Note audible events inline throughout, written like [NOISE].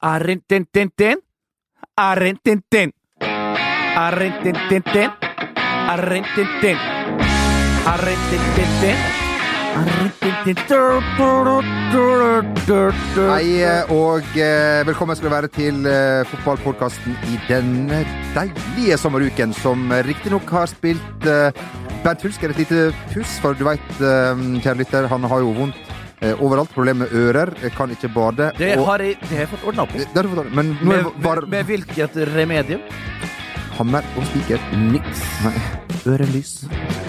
Arrintintintin. Arrintintin. Arrintintintin. Arrintintin. Arrintintintin. Hei og eh, velkommen skal du være til eh, fotballpodkasten i denne deilige sommeruken som riktignok har spilt eh, Bernt Hulsker et lite puss, for du veit, kjære lytter, han har jo vondt overalt. Problemer med ører, eh, kan ikke bade. Det og- har jeg, det har jeg fått ordna. Det har men nå Med, bare med, med hvilket remedium? hammer og spiker. Niks. Nei, Ørelys.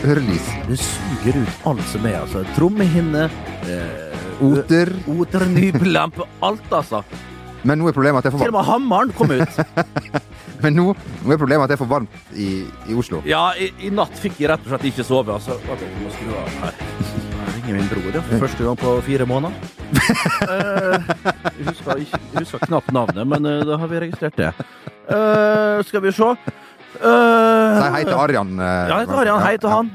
ørelys. Det suger ut alt som er, altså. Trommehinne, eh, Oter. oter, nypelampe, alt, altså. Men nå er problemet at jeg får varmt. Til og med hammeren kom ut. [LAUGHS] Men nå, nå er problemet at det er for varmt i, i Oslo. Ja, i, i natt fikk jeg rett og slett ikke sove. Altså. Okay, vi må skru av her. Min bror, ja. For første gang på fire måneder. Eh, jeg, husker, ikke, jeg husker knapt navnet, men eh, da har vi registrert det. Eh, skal vi se. Uh, Nei, hei til Arian. Ja, hei til Arian. Hei til han.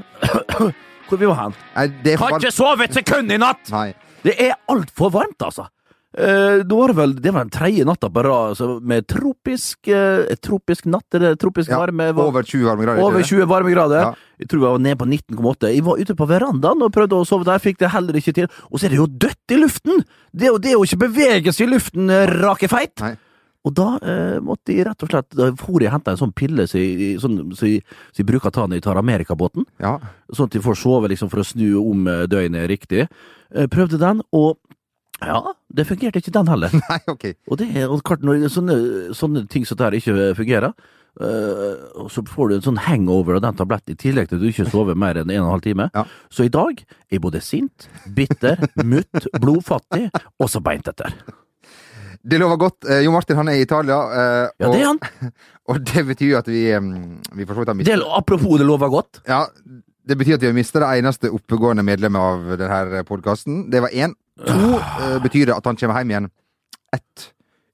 Hvor vi var hen? Nei, det Kan ikke sove et sekund i natt! Nei. Det er altfor varmt, altså. Uh, det var vel det var den tredje natta på rad altså, med tropisk uh, tropisk natt, eller tropisk Ja, varme. var- Over 20 varmegrader. over 20 varmegrader. Ja. Jeg tror jeg var nede på 19,8. Jeg var ute på verandaen og prøvde å sove der, fikk det heller ikke til. Og så er det jo dødt i luften! Det er jo, det er jo ikke bevegelse i luften, eh, rake feit! Nei. Og da eh, måtte jeg rett og slett Da for jeg og henta en sånn pille som jeg, sånn, som jeg, så jeg bruker å ta når jeg tar Amerikabåten. Ja. Sånn at jeg får sove liksom for å snu om eh, døgnet riktig. Eh, prøvde den, og ja, det fungerte ikke den heller. [LAUGHS] Nei, ok. Og det er og klart når sånne, sånne ting som dette ikke fungerer, øh, så får du en sånn hangover av den tabletten i tillegg til at du ikke sover mer enn en og en halv time. Ja. Så i dag er jeg både sint, bitter, mutt, blodfattig og så beint etter. Det lover godt. Eh, Jo Martin han er i Italia, Og, Ja, det er han. [LAUGHS] og det betyr at vi, eh, vi for så vidt har Det, mistet apropos det lover godt. ja, Det betyr at vi har mistet det eneste oppegående medlemmet av denne podkasten. Det var én. To eh, betyr det at han kommer hjem igjen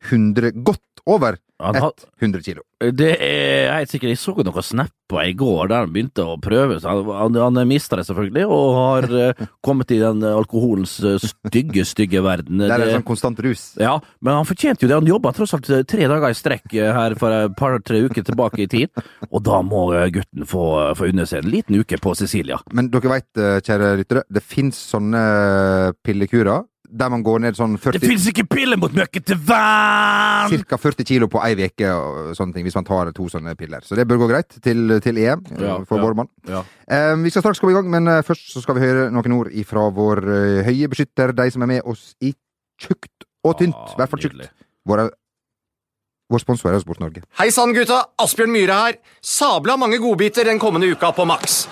100 Godt over Han har, 100 kilo. det er helt sikkert Jeg så noen snapper i går der han begynte å prøve. Han, han, han mista det selvfølgelig, og har uh, kommet i den alkoholens uh, stygge, stygge verden. Det er Det- en sånn konstant rus. Ja, men han fortjente jo det. Han jobba tross alt tre dager i strekk uh, her for et par-tre uker tilbake i tid. Og da må eh, gutten få, få unne seg en liten uke på Sicilia. Men dere veit, kjære lyttere, det fins sånne pillekurer der man går ned sånn 40 Det 40 fins ikke piller mot møkkete vann! Ca. 40 kilo på ei uke og sånne ting, hvis man tar to sånne piller. Så det bør gå greit til, til EM eh, Ja, for ja. vår mann. Ja. Um, vi skal straks komme i gang, men eh, først så skal vi høre noen ord ifra vår høye beskytter, de som er med oss i tjukt og tynt. I hvert fall tjukt. vår sponsor er Sport Norge. Hei sann, gutta! Asbjørn Myhre her. Sabla mange godbiter den kommende uka på Max.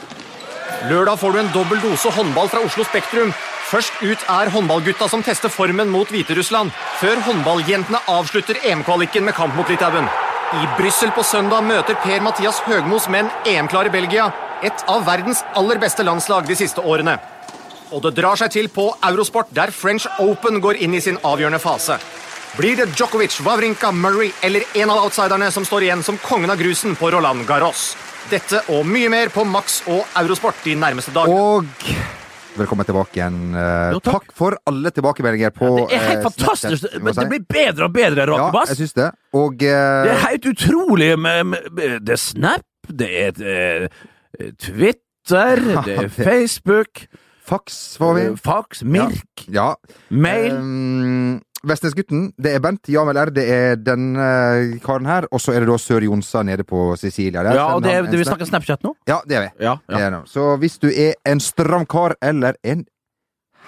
Lørdag får du en dobbel dose håndball fra Oslo Spektrum. Først ut er håndballgutta som tester formen mot Hviterussland, før håndballjentene avslutter EM-kvaliken med kamp mot Litauen. I Brussel på søndag møter Per-Mathias Høgmos menn EM-klare Belgia. Et av verdens aller beste landslag de siste årene. Og det drar seg til på Eurosport, der French Open går inn i sin avgjørende fase. Blir det Djokovic, Wawrinka, Murray eller en av outsiderne som står igjen som kongen av grusen på Roland Garros? Dette og mye mer på Max og Eurosport de nærmeste dagene. Og velkommen tilbake igjen. Eh, Jo, takk. takk. for alle tilbakemeldinger på Det er helt eh, fantastisk! Snapchat, si. det blir bedre og bedre, Ja, jeg syns det. Og uh... Det er helt utrolig med, Det er Snap, det er Twitter, [LAUGHS] det er Facebook, Fax får vi. fax, Mirk, Ja. mail Um, Vestnesgutten, det er Bent. Jamel R, det er denne karen her. Og så er det da Sør Jonsa nede på Sicilia. Der Ja, og det, er, det, vi snakker Snapchat nå? Ja, det er vi. Ja. Det er. Så hvis du er en stram kar eller en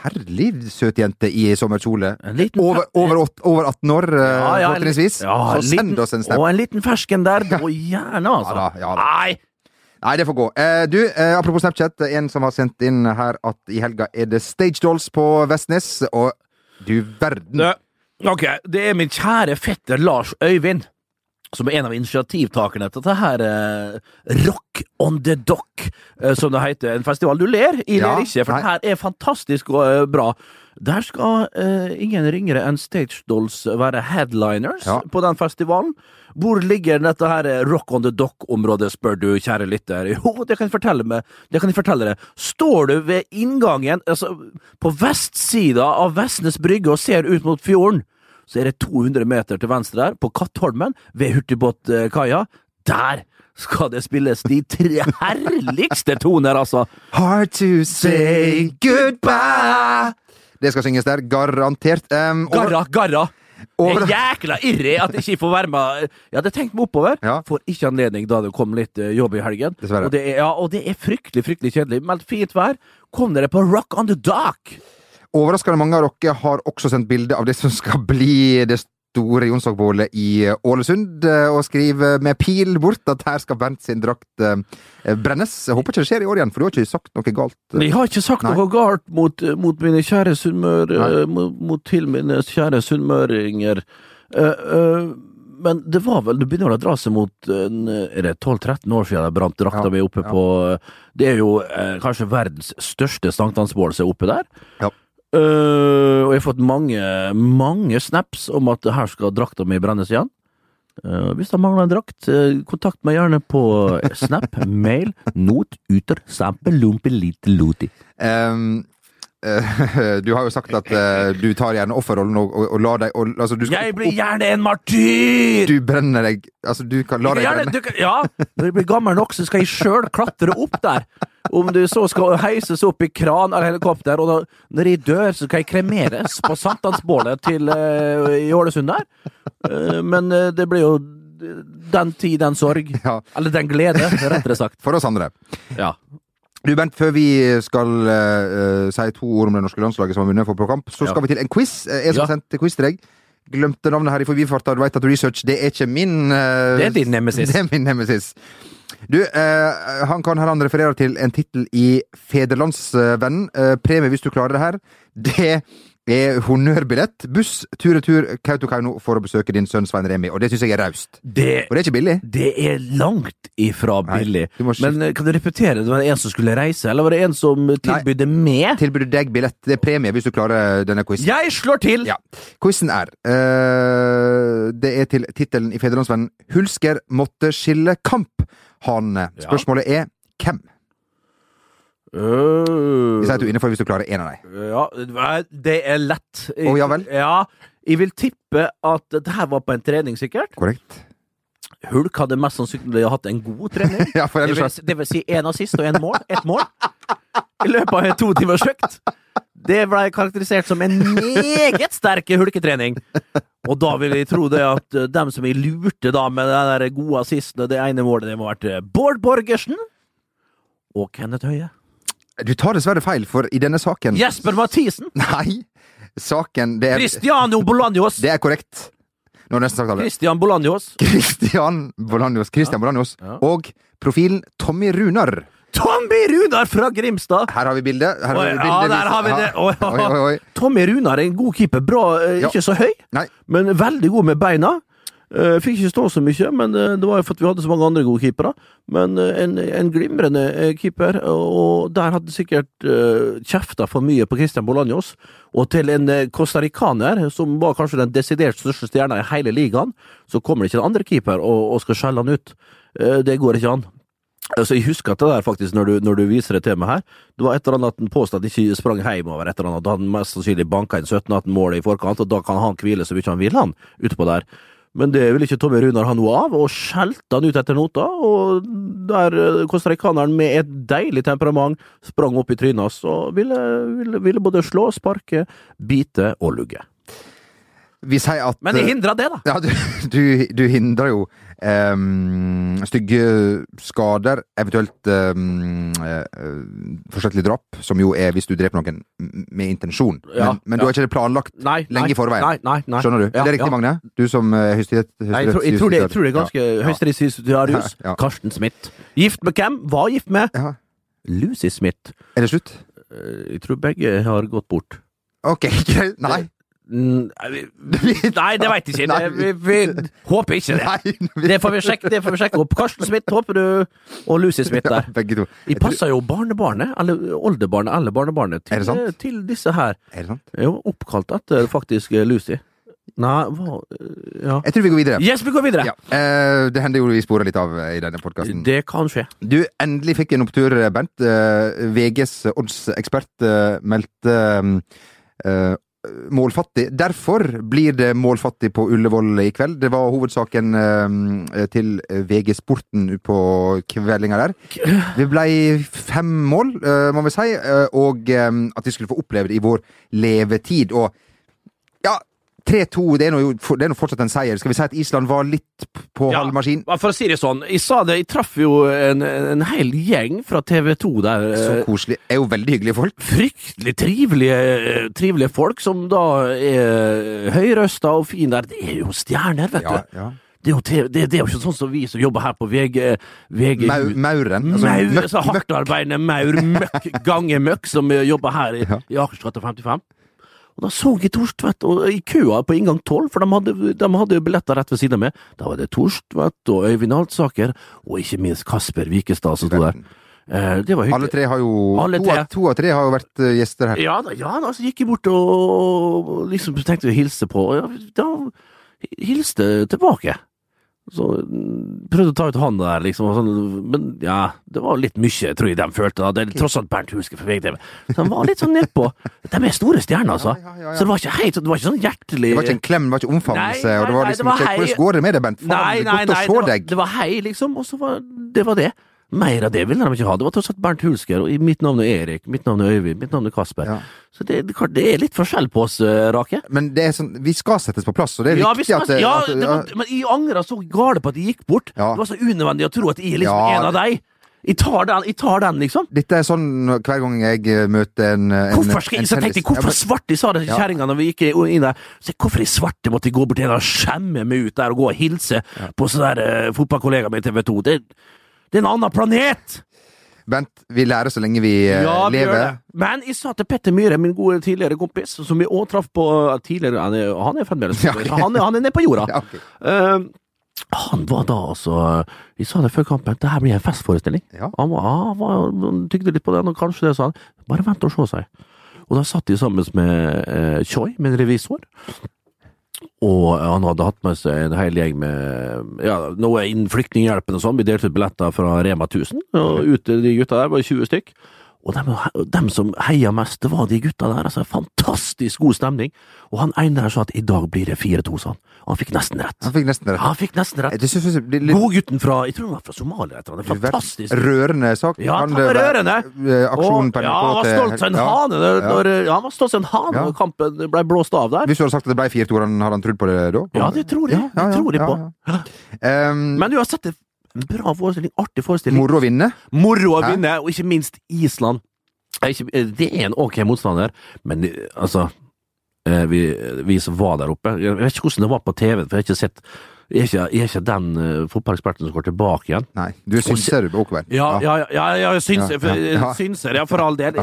herlig søt jente i sommerkjole liten over, over, over 18 år, eh, Ja, ja, fortrinnsvis, ja, så send liten- oss en snap. Og en liten fersken der. Og gjerne, altså. Ja da, ja da. Nei! Nei, det får gå. Eh, du, eh, apropos Snapchat. En som har sendt inn her at i helga er det Stage Dolls på Vestnes. Og du verden. Det, ok, det er min kjære fetter Lars Øyvind som er en av initiativtakerne til dette her eh, Rock on the Dock, eh, som det heter. En festival du ler, jeg Ja, ler ikke, for nei. det her er fantastisk og eh, bra. Der skal eh, ingen ringere enn Stage Dolls være headliners Ja. på den festivalen. Hvor ligger dette her eh, Rock on the Dock-området, spør du, kjære lytter? [LAUGHS] Jo, det kan jeg fortelle, meg. Det kan jeg fortelle deg. Står du ved inngangen, altså på vestsida av Vestnes brygge og ser ut mot fjorden, så er det 200 meter til venstre der, på Kattholmen, ved hurtigbåtkaia. Der skal det spilles de tre herligste toner, altså! Hard to say goodbye. Det skal synges der, garantert. Um, Garra, garra! Over- Det er jækla irri at jeg ikke får være med. Jeg hadde tenkt meg oppover. Ja. Får ikke anledning da det kom litt eh, jobb i helgen. Dessverre. Og det, er, ja, og det er fryktelig fryktelig kjedelig. Meldt fint vær. Kom dere på Rock on the Dock! Overraskende mange av dere har også sendt bilde av det som skal bli det store Jonsokbålet i Ålesund, eh, og skriver med pil bort at her skal Bernt sin drakt eh, brennes. Jeg håper ikke det skjer i år igjen, for du har ikke sagt noe galt. Jeg har ikke sagt Nei. noe galt mot, mot mine kjære sunnmør... Eh, Mot, mot til mine kjære sunnmøringer. Eh, eh, men det var vel Det begynner å dra seg mot en, Er det 12-13 år siden jeg brant drakta Ja, mi oppe ja. på Det er jo eh, kanskje verdens største sankthansbål som er oppe der. Ja. Eh, og jeg har fått mange, mange snaps om at her skal drakta mi brennes igjen. Uh, hvis det mangler en drakt, uh, kontakt meg gjerne på Snap, mail, not, uter, sampe, lumpe, lite, loti. Um, [LAUGHS] du har jo sagt at du tar gjerne offerrollen og, og, og lar deg og, altså, du skal Jeg blir gjerne en martyr! Du brenner deg Altså, du kan la deg gjerne, brenne. du kan, ja, når jeg blir gammel nok, så skal jeg sjøl klatre opp der. Om du så skal heises opp i kran eller helikopter, og da, når jeg dør, så skal jeg kremeres på sankthansbålet til uh, i Ålesund der. Uh, men uh, det blir jo den tid, den sorg. Ja. Eller den glede, rettere sagt. For oss andre. Ja. Du, Bent, før vi skal uh, si to ord om det norske landslaget som har vunnet fotballkamp, så Ja. skal vi til en quiz. Jeg som Ja. sendte quiz til deg. Glemte navnet her i forbifarta. Du veit at research det er ikke min uh, Det er din nemesis. [LAUGHS] Det er min nemesis. Du, eh, han kan her han refererer til en tittel i Federlandsvennen. Eh, premie hvis du klarer det her. Det er honnørbillett, buss, tur-retur Kautokeino for å besøke din sønn Svein Remi. Og det syns jeg er raust. Og det er ikke billig. det er langt ifra billig. Nei, Men eh, kan du repetere? Det var en som skulle reise, eller var det en som tilbydde med? Tilbyr deg billett. Det er premie hvis du klarer denne quizen. Jeg slår til! Ja. Quizen er øh, Det er til tittelen i Federlandsvennen 'Hulsker måtte skille kamp'. Han, eh, spørsmålet er hvem? Uh, Vi sier at du er innenfor hvis du klarer en av dem. Ja, det er lett. Å, ja vel? Ja, jeg vil tippe at dette her var på en trening, sikkert. Korrekt? Hulk hadde mest sannsynlig hatt en god trening. [LAUGHS] Ja, Det vil, det vil si én assist og én mål. Ett mål. I løpet av en to timers økt. Det ble karakterisert som en meget sterk hulketrening. Og da vil jeg tro det at eh, dem som jeg lurte da med den der gode Og det ene målet, det må ha vært eh, Bård Borgersen og Kenneth Høie. Du tar dessverre feil, for i denne saken Jesper Mathisen! Nei! Saken Det er, Cristiano Bolanjos! det er korrekt. Nå har nesten sagt alle. Christian Bolanjos. Christian Bolanjos, Christian Bolanjos Ja. og profilen Tommy Runar. Tommy Runar fra Grimstad! Her har vi bildet. Her har vi bildet. ja, der har vi det. Oi, Oi, oi. Tommy Runar er en god keeper. Bra, eh, ikke så høy, Nei. men veldig god med beina. Eh, Fikk ikke stå så mye, men eh, det var jo for at vi hadde så mange andre gode keepere. Men en, en glimrende keeper, og der hadde sikkert uh, kjefta for mye på Christian Bolanjos. Og til en costaricaner, som var kanskje den desidert største stjerna i hele ligaen, så kommer det ikke en andre keeper og, og skal skjelle han ut. Det går ikke an. Altså, jeg husker at det der faktisk, når du, når du viser det til meg her, det var et eller annet at han påstod at han ikke sprang hjemover et eller annet, da han mest sannsynlig banka inn 17-18 mål i forkant, og da kan han hvile så mye han vil, han, utpå der. Men det ville ikke Tommy Runar ha noe av, og skjelte han ut etter nota, og der eh, costaricaneren med et deilig temperament sprang opp i trynet hans og ville, ville, ville både slå, sparke, bite og lugge. Vi sier at Men det hindra det, da! Ja, du, [LAUGHS] du, du hindrer jo um, stygge skader, eventuelt um, forsettlig drap, som jo er hvis du dreper noen med intensjon. Ja, men, men du har ikke det planlagt Nei, lenge i forveien. Nei, nei, nei. Skjønner du? Ja, er det riktig, ja. Magne? Du som uh, høyesterett... Jeg, tror, jeg, tror det, jeg tror det er ganske Ja. høyesterettsjustitiarius. [LAUGHS] Ja, ja. Karsten Smith. Gift med hvem? Var gift med Ja. Lucy Smith. Er det slutt? Eh, Jeg tror begge har gått bort. Ok, [LAUGHS] greit. Nei. [LAUGHS] Nei, det veit jeg ikke. Vi, vi håper ikke det. Det får vi sjekke, det får vi sjekke opp. Karsten Smith håper du, og Lucy Smith der. Begge to. Vi passer jo barnebarnet, eller oldebarnet eller barnebarnet, til, til disse her. Er det sant? Jo oppkalt etter faktisk eh, Lucy. Nei, hva Ja. Jeg tror vi går videre. Yes, vi går videre! Ja. Eh, det hender jo vi sporer litt av eh, i denne podkasten. Det kan skje. Du, endelig fikk en opptur, Bent. Eh, VGs oddsekspert uh, meldte eh, målfattig. Derfor blir det målfattig på Ullevål i kveld. Det var hovedsaken eh, til VG Sporten på kveldinga der. Vi ble fem mål, eh, må vi si, eh, og at vi skulle få oppleve det i vår levetid. Og 3-2, det det er nå fortsatt en seier. Skal vi si at Island var litt på Ja. halv maskin? For å si det sånn, jeg sa det, jeg traff jo en, en hel gjeng fra TV2 der. Så eh, koselig. Er jo veldig hyggelige folk. Fryktelig trivelige, trivelige folk som da er høyrøsta og fine der. Det er jo stjerner, vet Ja, du. ja. Det er, jo, TV, det, det er jo ikke sånn som vi som jobber her på VG, VG Mau, mauren. Altså, Maur, møkk- altså hardtarbeidende maur, møkk, gange møkk, som jobber her i, Ja. i Akersgata 55. Og da så jeg Torstvedt og, i køa på inngang 12, for de hadde, de hadde billetter rett ved siden av meg. Da var det Torstvedt og Øyvind Altsaker, og ikke minst Kasper Wikestad som sto der. Eh, det var Alle tre har jo to, to av tre har jo vært eh, gjester her. Ja da, ja da, så gikk jeg bort og, liksom tenkte å hilse på, ja, da hilste tilbake. Så prøvde å ta ut hånda der, liksom, sånn, men ja, det var litt mye, tror jeg de følte. da. Det er tross alt Bernt Huske fra VGTV. Så de var litt sånn nedpå. De er store stjerner, altså. Ja, ja, ja. Så det var ikke helt, det var ikke sånn hjertelig Det var ikke en klem, det var ikke omfavnelse. Nei, og det var liksom det var ikke hei. Hvordan går det med deg, Bent? Faen, Nei, det er nei, godt nei, å det se var, deg. det var hei, liksom, og så var det var det. Mer av det ville de ikke ha. Det var tross alt Bernt Hulsker, og mitt navn er Erik, mitt navn er Øyvind, mitt navn er Kasper. Ja. Så det, det, er litt forskjell på oss, eh, Rake. Men det er sånn, vi skal settes på plass, og det er Ja, viktig skal, at det, ja, at det var, men jeg angra så gale på at jeg gikk bort. Ja. Det var så unødvendig å tro at jeg er liksom Ja, en av deg. Jeg tar den, jeg tar den liksom. Dette er sånn hver gang jeg eh, møter en, en Hvorfor skal jeg, så tenkte jeg, hvorfor svarte jeg sa det til Ja. kjerringa når vi gikk inn der. Så hvorfor i svarte måtte jeg gå bort til en og skjemme meg ut der og gå og hilse på sånn der uh, min med TV 2? Det, det er en annen planet! Bent, vi lærer så lenge vi eh, Ja, lever. Men jeg sa til Petter Myhre, min gode tidligere kompis, som vi òg traff på eh, tidligere Han er, han er fremdeles [LAUGHS] Ja, okay. han, er, han er nede på jorda. Ja, okay. Eh, han var da altså Vi sa det før kampen, det her blir en festforestilling. Ja. Han, var, ah, var, han tykte litt på det, og kanskje det, sa han. Bare vent og se, sa jeg. Og da satt de sammen med eh, Choi, med en revisor. Og han hadde hatt med seg en hel gjeng med ja, noe innen Flyktninghjelpen og sånn. Vi delte ut billetter fra Rema 1000, og ute de gutta der var 20 stykk. Og dem, dem som heia mest, det var de gutta der. altså Fantastisk god stemning. Og han ene der sa at i dag blir det 4-2, sa han. Og han fikk nesten rett. Han fikk nesten rett. Han fikk nesten rett. Jeg synes det blir litt Godgutten fra jeg tror han var fra Somalia. etter. Det er fantastisk. rørende sak. Ja, han var rørende. eh, Aksjonen på NRK. ja, han var stolt som en ja. hane når, Ja. når, ja, han var stolt som en hane Ja. når kampen ble blåst av der. Hvis du hadde sagt at det ble 4-2, hadde han trodd på det da? Ja, det tror jeg. Ja, ja, Det tror jeg ja, på. ja. Um, Men uansett, det bra forestilling. Artig forestilling. moro å vinne. Moro å vinne, og ikke minst Island. Er det er en ok motstander, men eh, altså eh, vi, vi som var der oppe Jeg vet ikke hvordan det var på TV, for jeg har ikke sett Jeg er ikke, jeg er ikke den uh, fotballeksperten som går tilbake igjen. Nei, du er synser, Åkerberg. Ja, ja, ja, ja, ja synser, Ja, ja, ja. synser, ja, for all del.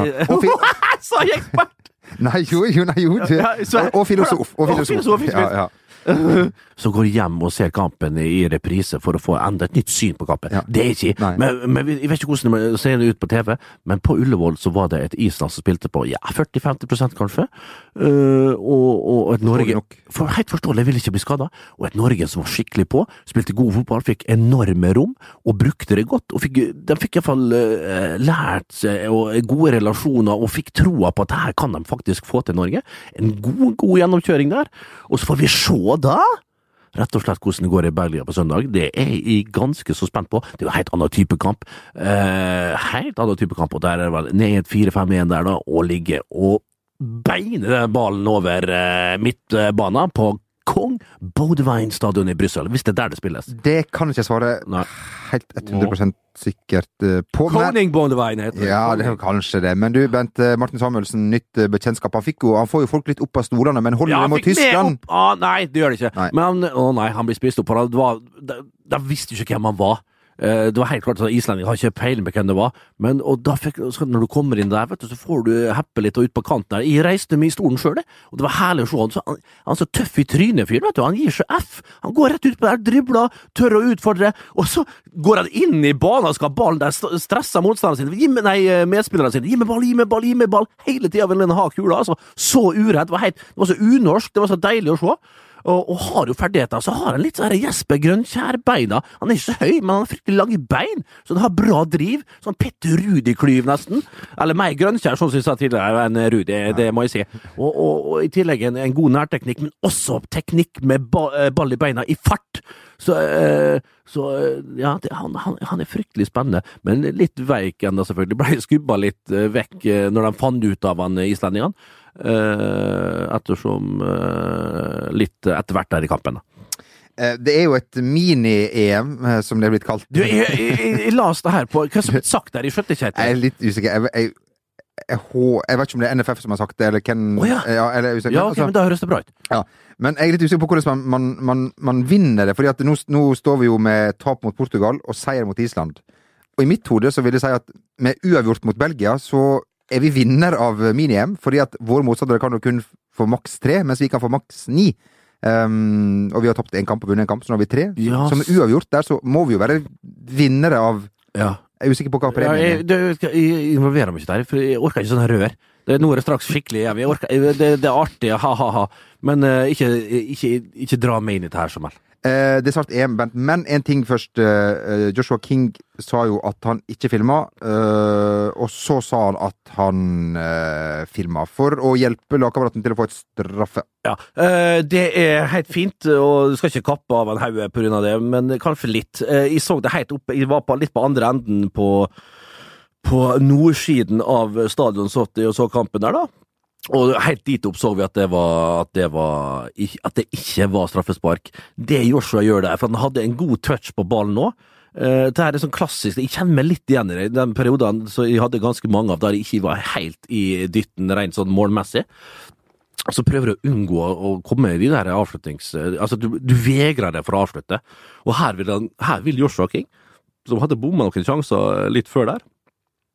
[LAUGHS] Sa jeg ekspert! Nei, jo, jo, nei, jo. Og filosof. Og Og filosof. [LAUGHS] som går hjem og ser kampen i reprise for å få enda et nytt syn på kampen. Ja. Det er ikke men, men Jeg vet ikke hvordan det ser ut på TV, men på Ullevål så var det et Island som spilte på ja, 40-50 kanskje, uh, og, og et Norge for Helt forståelig, jeg ville ikke bli skada. Og et Norge som var skikkelig på, spilte god fotball, fikk enorme rom og brukte det godt. og fikk, De fikk iallfall uh, lært seg og gode relasjoner og fikk troa på at det her kan de faktisk få til Norge. En god, god gjennomkjøring der. Og så får vi se da rett og slett hvordan det går i Belgia på søndag. Det er jeg ganske så spent på. Det er jo helt annen type kamp. Eh, helt annen type kamp, og der er vel ned 4-5-1 der, da, og ligge og beine den ballen over eh, midtbanen på Kong Bodvein stadion i Brussel, hvis det er der det spilles. Det kan jeg ikke svare Nei. helt 100 sikkert eh, på. Koning Bodvein heter det. ja, det er kanskje det. Men du, Bent eh, Martin Samuelsen, nytt eh, bekjentskap. Han, fikk jo, han får jo folk litt opp av stolene, men holder Ja, det mot Tyskland? opp ah, Nei, det gjør det ikke. Nei. Men han, å nei, han blir spist opp. de visste jo ikke hvem han var. Eh, Det var helt klart at Islendinger har ikke peiling på hvem det var. Men fikk, når du kommer inn der, du, så får du heppe litt og ut på kanten der. Jeg reiste meg i stolen sjøl, og det var herlig å se han. Så, han, han så tøff i trynet, fyren. Han gir seg F. Han går rett ut på der, dribler, tør å utfordre, og så går han inn i banen og skal ha ballen der, st- stresser motstanderen sin. Gi meg, nei, medspillerne sine. Gi meg ball, gi meg ball, gi meg ball. Hele tida vil han ha kula. Altså. Så uredd. Det var, helt, det var så unorsk. Det var så deilig å se. Og, og har jo ferdigheter. Så har han litt sånn Jesper Grønkjær-beina. Han er ikke så høy, men han har fryktelig lange bein, så han har bra driv. Sånn Petter Rudi-klyv, nesten. Eller mer Grønkjær, sånn som jeg sa tidligere, enn Rudi, det må jeg si. Og, og, og i tillegg en, en god nærteknikk, men også teknikk med ba, eh, ball i beina, i fart. Så, øh, så eh, ja, det, han, han, han, er fryktelig spennende, men litt veik ennå, selvfølgelig. Ble skubba litt vekk når de fant ut av han islendingene. Ettersom Litt etter hvert der i kampen. Det er jo et mini-EM, som det er blitt kalt. Du, jeg, jeg, jeg det her på Hva som er sagt der? Jeg skjønte ikke helt. Jeg er litt usikker. Jeg, jeg, vet ikke om det er NFF som har sagt det, eller hvem oh, ja. ja, eller, ja, okay, men da høres det bra ut. Ja. Men jeg er litt usikker på hvordan man, man, man, man vinner det. fordi at nå, nå, står vi jo med tap mot Portugal og seier mot Island. Og i mitt hode så vil jeg si at med uavgjort mot Belgia, så er vi vinner av mini-EM. Fordi at våre motstandere kan jo kun få maks tre, mens vi kan få maks ni. Um, og vi har tapt én kamp og vunnet en kamp, så nå har vi tre. Yes. Som er uavgjort der, så må vi jo være vinnere av ja. Jeg er usikker på hva premien er. Ja, jeg, jeg, involverer meg ikke der, for jeg orker ikke sånn rør. Det, nå er det straks skikkelig jeg det, det, er artig, ha-ha-ha, men uh, ikke, ikke, ikke, dra meg inn i det her, Jamal. Eh, det er snart EM. Men en ting først. Eh, Joshua King sa jo at han ikke filma, eh, og så sa han at han eh, filma for å hjelpe lagkameraten til å få et straffe. Ja, eh, det er helt fint, og du skal ikke kappe av en haug pga. det, men kanskje litt. Eh, jeg så det helt oppe, jeg var på, litt på andre enden på på nordsiden av stadion så, og så kampen der, da. Og helt dit opp så vi at det, var, at det, var, at det ikke var straffespark. Det Joshua gjør der, for han hadde en god touch på ballen nå. Det det er sånn klassisk, Jeg kjenner meg litt igjen i det. Den perioden så jeg hadde ganske mange av der jeg ikke var helt i dytten rent sånn målmessig. Så prøver du å unngå å komme i de der avslutnings... Altså, du, du vegrer deg for å avslutte. Og her vil, han, her vil Joshua King, som hadde bomma noen sjanser litt før der,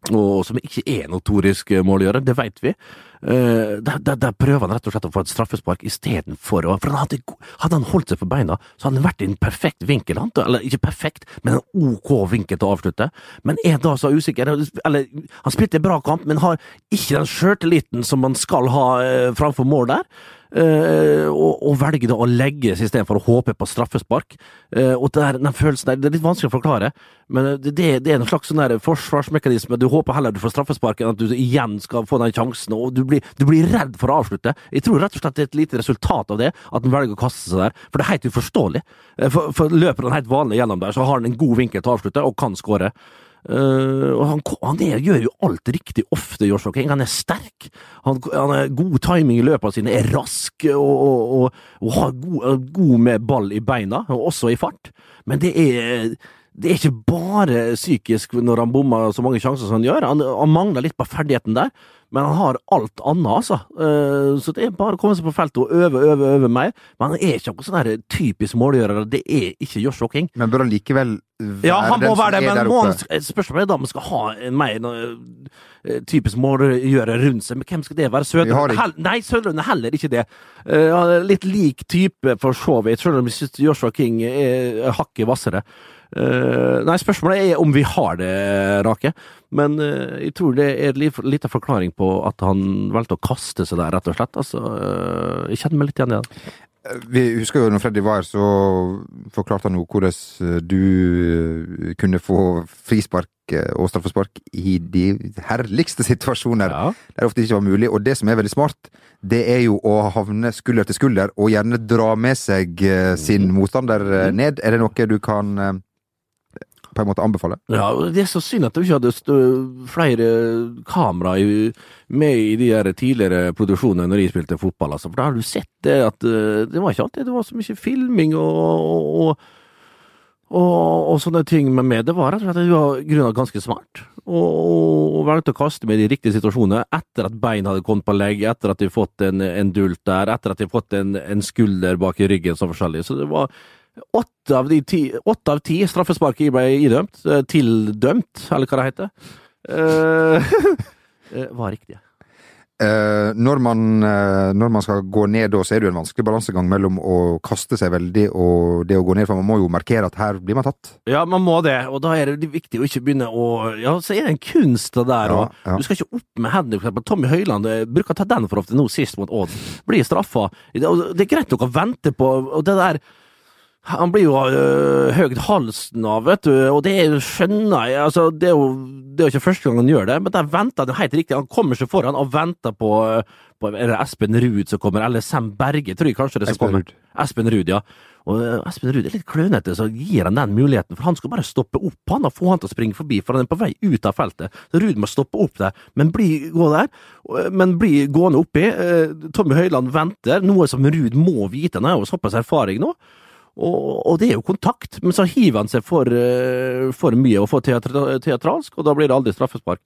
og som ikke er notorisk målgjører, det vet vi. Uh, der, der, der, prøver han rett og slett å få et straffespark istedenfor å For han hadde, hadde, han holdt seg på beina, så hadde han vært i en perfekt vinkel, han, eller ikke perfekt, men en ok vinkel til å avslutte. Men er da så usikker Eller, han spilte en bra kamp, men har ikke den sjøltilliten som man skal ha uh, framfor mål der. Uh, og, og, velger da å legge seg istedenfor å håpe på straffespark. Uh, og der, den følelsen der, Det er litt vanskelig å forklare, men det, det er en slags sånn forsvarsmekanisme. Du håper heller du får straffespark enn at du igjen skal få den sjansen, og du blir, du blir redd for å avslutte. Jeg tror rett og slett det er et lite resultat av det, at han velger å kaste seg der. For det er helt uforståelig. Uh, for, for løper han helt vanlig gjennom der, så har han en god vinkel til å avslutte, og kan skåre. Uh, og han, han er, gjør jo alt riktig ofte, Joshua King. Han er sterk. Han, han er god timing i løpene sine, er rask og, og, og, og har god, god, med ball i beina, og også i fart. Men det er, det er ikke bare psykisk når han bommer så mange sjanser som han gjør. Han, han mangler litt på ferdigheten der men han har alt annet, altså. Uh, så det er bare å komme seg på feltet og øve, øve, øve mer. Men han er ikke noen sånn typisk målgjører. Det er ikke Josh King. Men bør han likevel være ja, han må være det, men må spørsmålet er da om han skal ha en mer uh, typisk målgjører rundt seg. Men hvem skal det være? Sødlund? Hel, nei, Sødlund er heller ikke det. Uh, litt lik type, for så vidt, selv om jeg syns Joshua King er hakket hvassere. Uh, nei, spørsmålet er om vi har det, Rake. Men uh, jeg tror det er en liten forklaring på at han valgte å kaste seg der, rett og slett. Altså, uh, jeg kjenner meg litt igjen i det. Vi husker jo når Freddy var her, så forklarte han jo hvordan du kunne få frispark og straffespark i de herligste situasjoner ja. der det ofte ikke var mulig. Og det som er veldig smart, det er jo å havne skulder til skulder og gjerne dra med seg sin mm. motstander ned. Er det noe du kan på en måte anbefale? Ja, det er så synd at vi ikke hadde flere kamera med i de her tidligere produksjonene når jeg spilte fotball, altså. For da har du sett det at eh, det var ikke alltid det var så mye filming og, og, og, og sånne ting med med Det var og at du var grunnet ganske smart. Og, og valgte å kaste meg i de riktige situasjonene etter at bein hadde kommet på legg, etter at de fått en, en dult der, etter at de fått en, en skulder bak i ryggen som forskjellig. Så det var Åtte av, ti, åtte av ti straffespark ble idømt, eh, tildømt, eller hva det heter, uh, [LAUGHS] var riktige. Eh, når, man, eh, når man skal gå ned da, så er det jo en vanskelig balansegang mellom å kaste seg veldig og det å gå ned, for man må jo markere at her blir man tatt. Ja, man må det, og da er det viktig å ikke begynne å Ja, så er det en kunst det der, Ja, ja. du skal ikke opp med hendene. For eksempel Tommy Høiland bruker å ta den for ofte nå sist mot Odd. Blir straffa. Det, det er greit nok å vente på og det der han blir jo øh, høgd halsen av, vet du, og det er- skjønner jeg. Altså, det, er jo, det er jo ikke første gang han gjør det, men der venter han helt riktig. Han kommer seg foran og venter på, øh, på Espen Ruud som kommer, eller Sam Berge, tror jeg kanskje det som Espen kommer. Espen Ruud, ja. Og øh, Espen Ruud er litt klønete, så gir han den muligheten, for han skal bare stoppe opp han og få han til å springe forbi, for han er på vei ut av feltet. Så Ruud må stoppe opp der, men bli, gå der, men bli gående oppi. Tommy Høiland venter, noe som Ruud må vite, han har jo såpass erfaring nå. Og, og det er jo kontakt, men så hiver han seg for, eh, for mye og for teatra teatralsk, og da blir det aldri straffespark.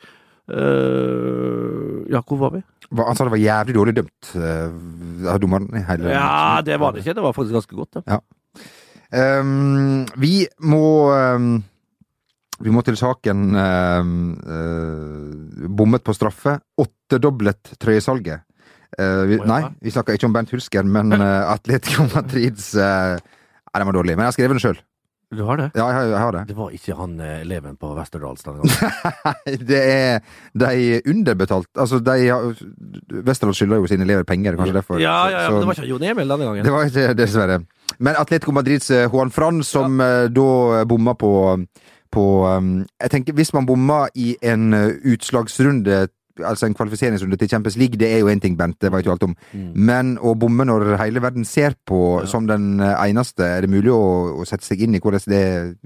Uh, ja, hvor var vi? Hva- Han sa det var jævlig dårlig dømt eh, av dommeren. i hele- Ja, det var det ikke. Det var faktisk ganske godt, det. Um, vi må um, Vi må til saken um, uh, bommet på straffe. Åttedoblet trøyesalget. Uh, vi, oh, ja. nei, vi snakker ikke om Bernt Hulsker, men uh, [LAUGHS] Atletico Madrids uh, Nei, den var dårlig, men jeg har skrevet den sjøl. Du har det? Ja, jeg, har- jeg har det. Det var ikke han eh, eleven på Westerdals denne gangen. [LAUGHS] Det er de underbetalt Altså, de Westerdals skylder jo sine elever penger, kanskje derfor. Ja, ja, ja, Så- men det var ikke Jon Emil denne gangen. Det var ikke dessverre. Men Atletico Madrids eh, Juan Fran, som ja. da bomma på, på um, Jeg tenker, hvis man bommer i en eh, utslagsrunde, altså en kvalifiseringsrunde til Champions League, det er jo én ting, Bent, det vet jo alt om. Mm. Men å bomme når hele verden ser på Ja. som den eh, eneste, er det mulig å, å sette seg inn i hvordan det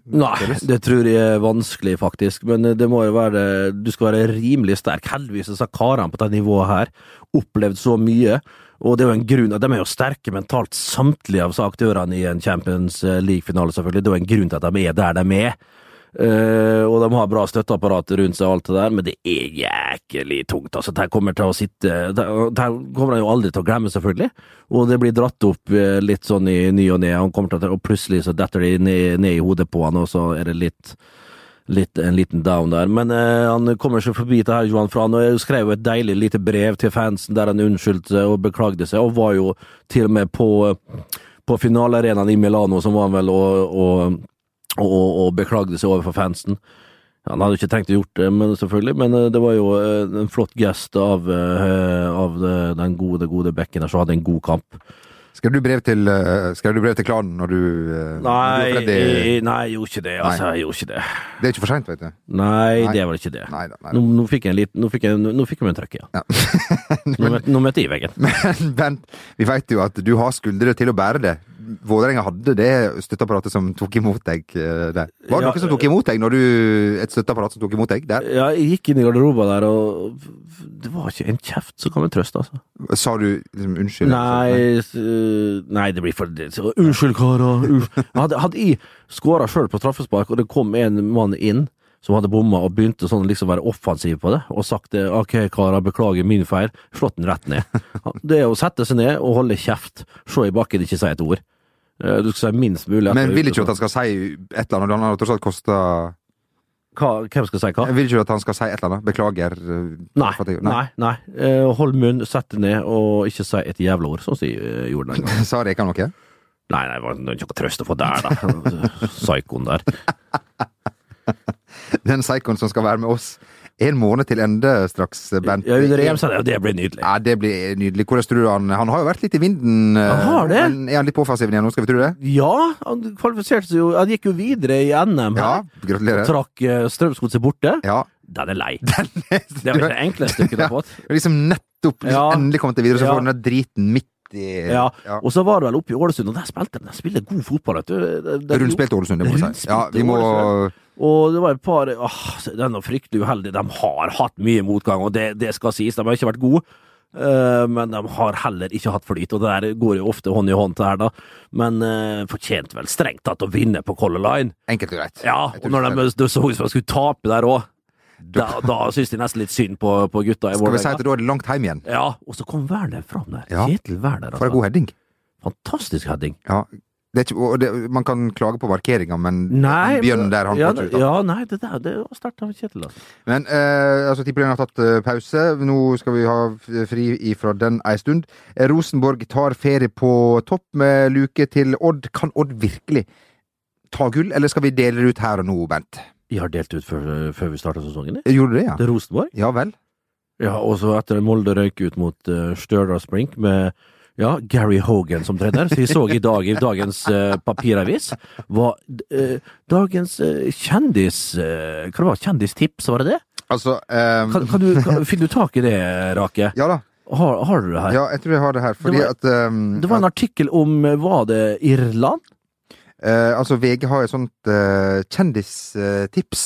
Nei, føles? det tror jeg er vanskelig, faktisk. Men eh, det må jo være Du skal være rimelig sterk. Heldigvis har karene på dette nivået her opplevd så mye. Og det er jo en grunn, De er jo sterke mentalt, samtlige av aktørene i en Champions League-finale, selvfølgelig. Det er jo en grunn til at de er der de er. Eh, og de har bra støtteapparat rundt seg og alt det der, men det er jæklig tungt. altså Der kommer til å sitte Der, kommer han jo aldri til å glemme, selvfølgelig. Og det blir dratt opp eh, litt sånn i ny og ne, Han og plutselig så detter det ned, ned i hodet på han, og så er det litt Litt, en liten down der, men eh, han kommer seg forbi det her, Johan og jeg skrev jo et deilig lite brev til fansen der han unnskyldte og beklagde seg, og var jo til og med på, på finalearenaen i Milano, som var han vel, og, og, og, og beklagde seg overfor fansen. Han hadde ikke tenkt å gjort det, men selvfølgelig, men eh, det var jo eh, en flott gest av, eh, av den gode, gode bekken der som hadde en god kamp. Skrev du brev til, skrev brev til klanen når du Nei, når du jeg, nei, jeg gjorde ikke det. Altså, jeg gjorde ikke det. Det er ikke for seint, vet du. Nei, Nei. det var ikke det. Nei Nå, nå fikk jeg en liten Nå fikk jeg, nå fikk jeg meg en trøkk, ja. Ja. Nå møtte, nå møtte jeg i veggen. [LAUGHS] Men Bent, vi vet jo at du har skuldre til å bære det. Vålerenga hadde det støtteapparatet som tok imot deg eh, der. Var det Ja, noen som tok imot deg når du Et støtteapparat som tok imot deg der? Ja, jeg gikk inn i garderoben der, og det var ikke en kjeft som kan meg trøste, altså. Sa du liksom unnskyld? Nei, nei, det blir for det, så, Unnskyld, karer. Hadde, hadde jeg skåra sjøl på straffespark, og det kom en mann inn som hadde bomma og begynte sånn liksom være offensiv på det, og sagt det, ok, karer, beklager min feil, slått den rett ned. [LAUGHS] Det å sette seg ned og holde kjeft, se i bakken, ikke si et ord. Eh, Du skal si minst mulig. Men vil ikke du at han skal si et eller annet? Han har tross alt kosta Hvem skal si hva? Vil ikke du at han skal si et eller annet? Beklager. eh, Nei, jeg- nei, nei. Eh, Hold munn, sett deg ned, og ikke si et jævla ord, sånn som eh, gjorde den gangen. [LAUGHS] Sa Rekan noe? Nei, nei, det var ikke noe trøst å få der, da. [LAUGHS] Psykoen der. Den psykoen som skal være med oss en måned til ende straks, Bent. Ja, under EM, sa jeg, det blir nydelig. Ja, det blir nydelig. Hvordan tror du han Han har jo vært litt i vinden. eh, Han har det. Men er han litt på offensiven igjen nå, skal vi tro det? Ja, han kvalifiserte seg jo Han gikk jo videre i NM. Ja, her. gratulerer. Trakk uh, Strømsgodset borte. Ja. Den er lei. Den er, Det var [LAUGHS] ikke det enkleste du kunne [LAUGHS] Ja. fått. liksom nettopp liksom, Ja. endelig kommet videre, så Ja. får du den der driten midt i Ja. ja. Og så var det vel oppe i Ålesund, og der spilte de. De spiller god fotball, vet du. Det- Ålesund, det må vi si. Ja, vi må Og det var et par åh, Den er fryktelig uheldig. De har hatt mye motgang, og det, det skal sies. De har ikke vært gode. eh, men de har heller ikke hatt flyt, og det der går jo ofte hånd i hånd til her, da. Men uh, fortjente vel strengt tatt å vinne på Color Line. Enkelt og greit. Ja, og når de, det så ut som de skulle tape der òg, da, da syns de nesten litt synd på, på gutta i Skal vi si at da er det langt hjem igjen? Ja, og så kom Werner fram der. Ja. Kjetil Werner, For en god heading. Fantastisk heading. Ja. Det ikke, det, man kan klage på markeringa, men Nei, Bjørn der, han ja, ut. ja, nei, det der det var sterkt av Kjetil. Altså. Men eh, altså, Tippeligaen har tatt eh, pause. Nå skal vi ha fri ifra den ei stund. Eh, Rosenborg tar ferie på topp med luke til Odd. Kan Odd virkelig ta gull, eller skal vi dele det ut her og nå, Bent? Vi har delt ut før, før vi starta sesongen. Jeg Gjorde det, ja? Til Rosenborg. Ja vel? Ja, og så etter Molde røyk ut mot uh, Stjørdals Brink med ja, Gary Hogan som trener. Så vi så i dag i dagens uh, papiravis var uh, dagens uh, kjendis... Uh, hva det var Kjendistips, var det det? Altså um... Kan, kan du, kan, finner du tak i det, Rake? Ja da. Har, har du det her? Ja, jeg tror jeg har det her. Fordi Det var- at um, Det var en artikkel om eh, Var det Irland? Eh, altså, VG har et sånt eh, kjendistips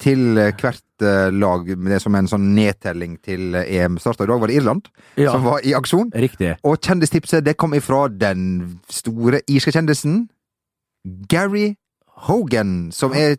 til eh, hvert eh, lag, med det som en sånn nedtelling til eh, EM-start. I dag var det Irland Ja, som var i aksjon. riktig. Og kjendistipset det kom ifra den store irske kjendisen Gary Hogan, som er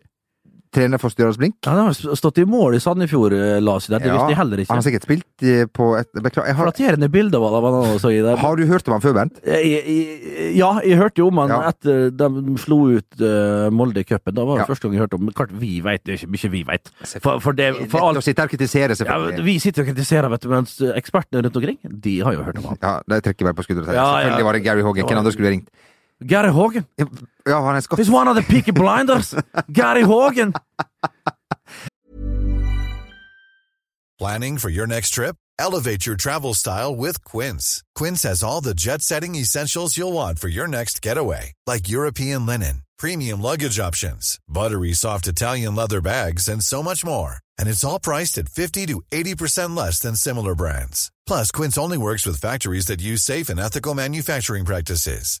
trener for Stjørdals Blink. Ja, Han har stått i mål i Sandefjord, eh, Lars. Det Ja, visste jeg heller ikke. Han har sikkert spilt eh, på et Beklager. Har, Flatterende bilder var det han også i der. har du hørt om han før, Bent? Jeg, jeg, ja, jeg hørte jo om han Ja. etter de slo ut uh, Molde i cupen. Da var det Ja. første gang jeg hørte om Men klart, vi veit ikke mye vi veit. For, for, det, for å alt sitte her og kritisere, ja, selvfølgelig. Vi sitter og kritiserer, vet du, mens ekspertene rundt omkring, de har jo hørt om han. Ja, de trekker bare på skuldra. Ja, ja. Selvfølgelig var det Gary Hogan. Hvem andre skulle ringt? Gary Hogan! Ja, han er skott. He's one of the Peaky Blinders! [LAUGHS] Gary Hogan! Planning for your next trip? Elevate your travel style with Quince. Quince has all the jet setting essentials you'll want for your next getaway, like European linen, premium luggage options, buttery soft Italian leather bags, and so much more. And it's all priced at 50 to 80% less than similar brands. Plus, Quince only works with factories that use safe and ethical manufacturing practices.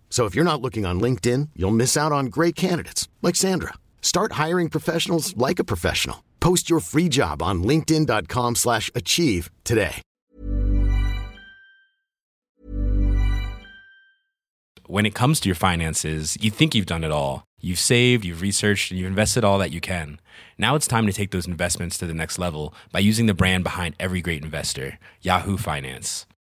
So if you're not looking on LinkedIn, you'll miss out on great candidates like Sandra. Start hiring professionals like a professional. Post your free job on linkedin.com/achieve today. when it comes to your finances, you think you've done it all. You've saved, you've researched, and you've invested all that you can. Now it's time to take those investments to the next level by using the brand behind every great investor, Yahoo Finance.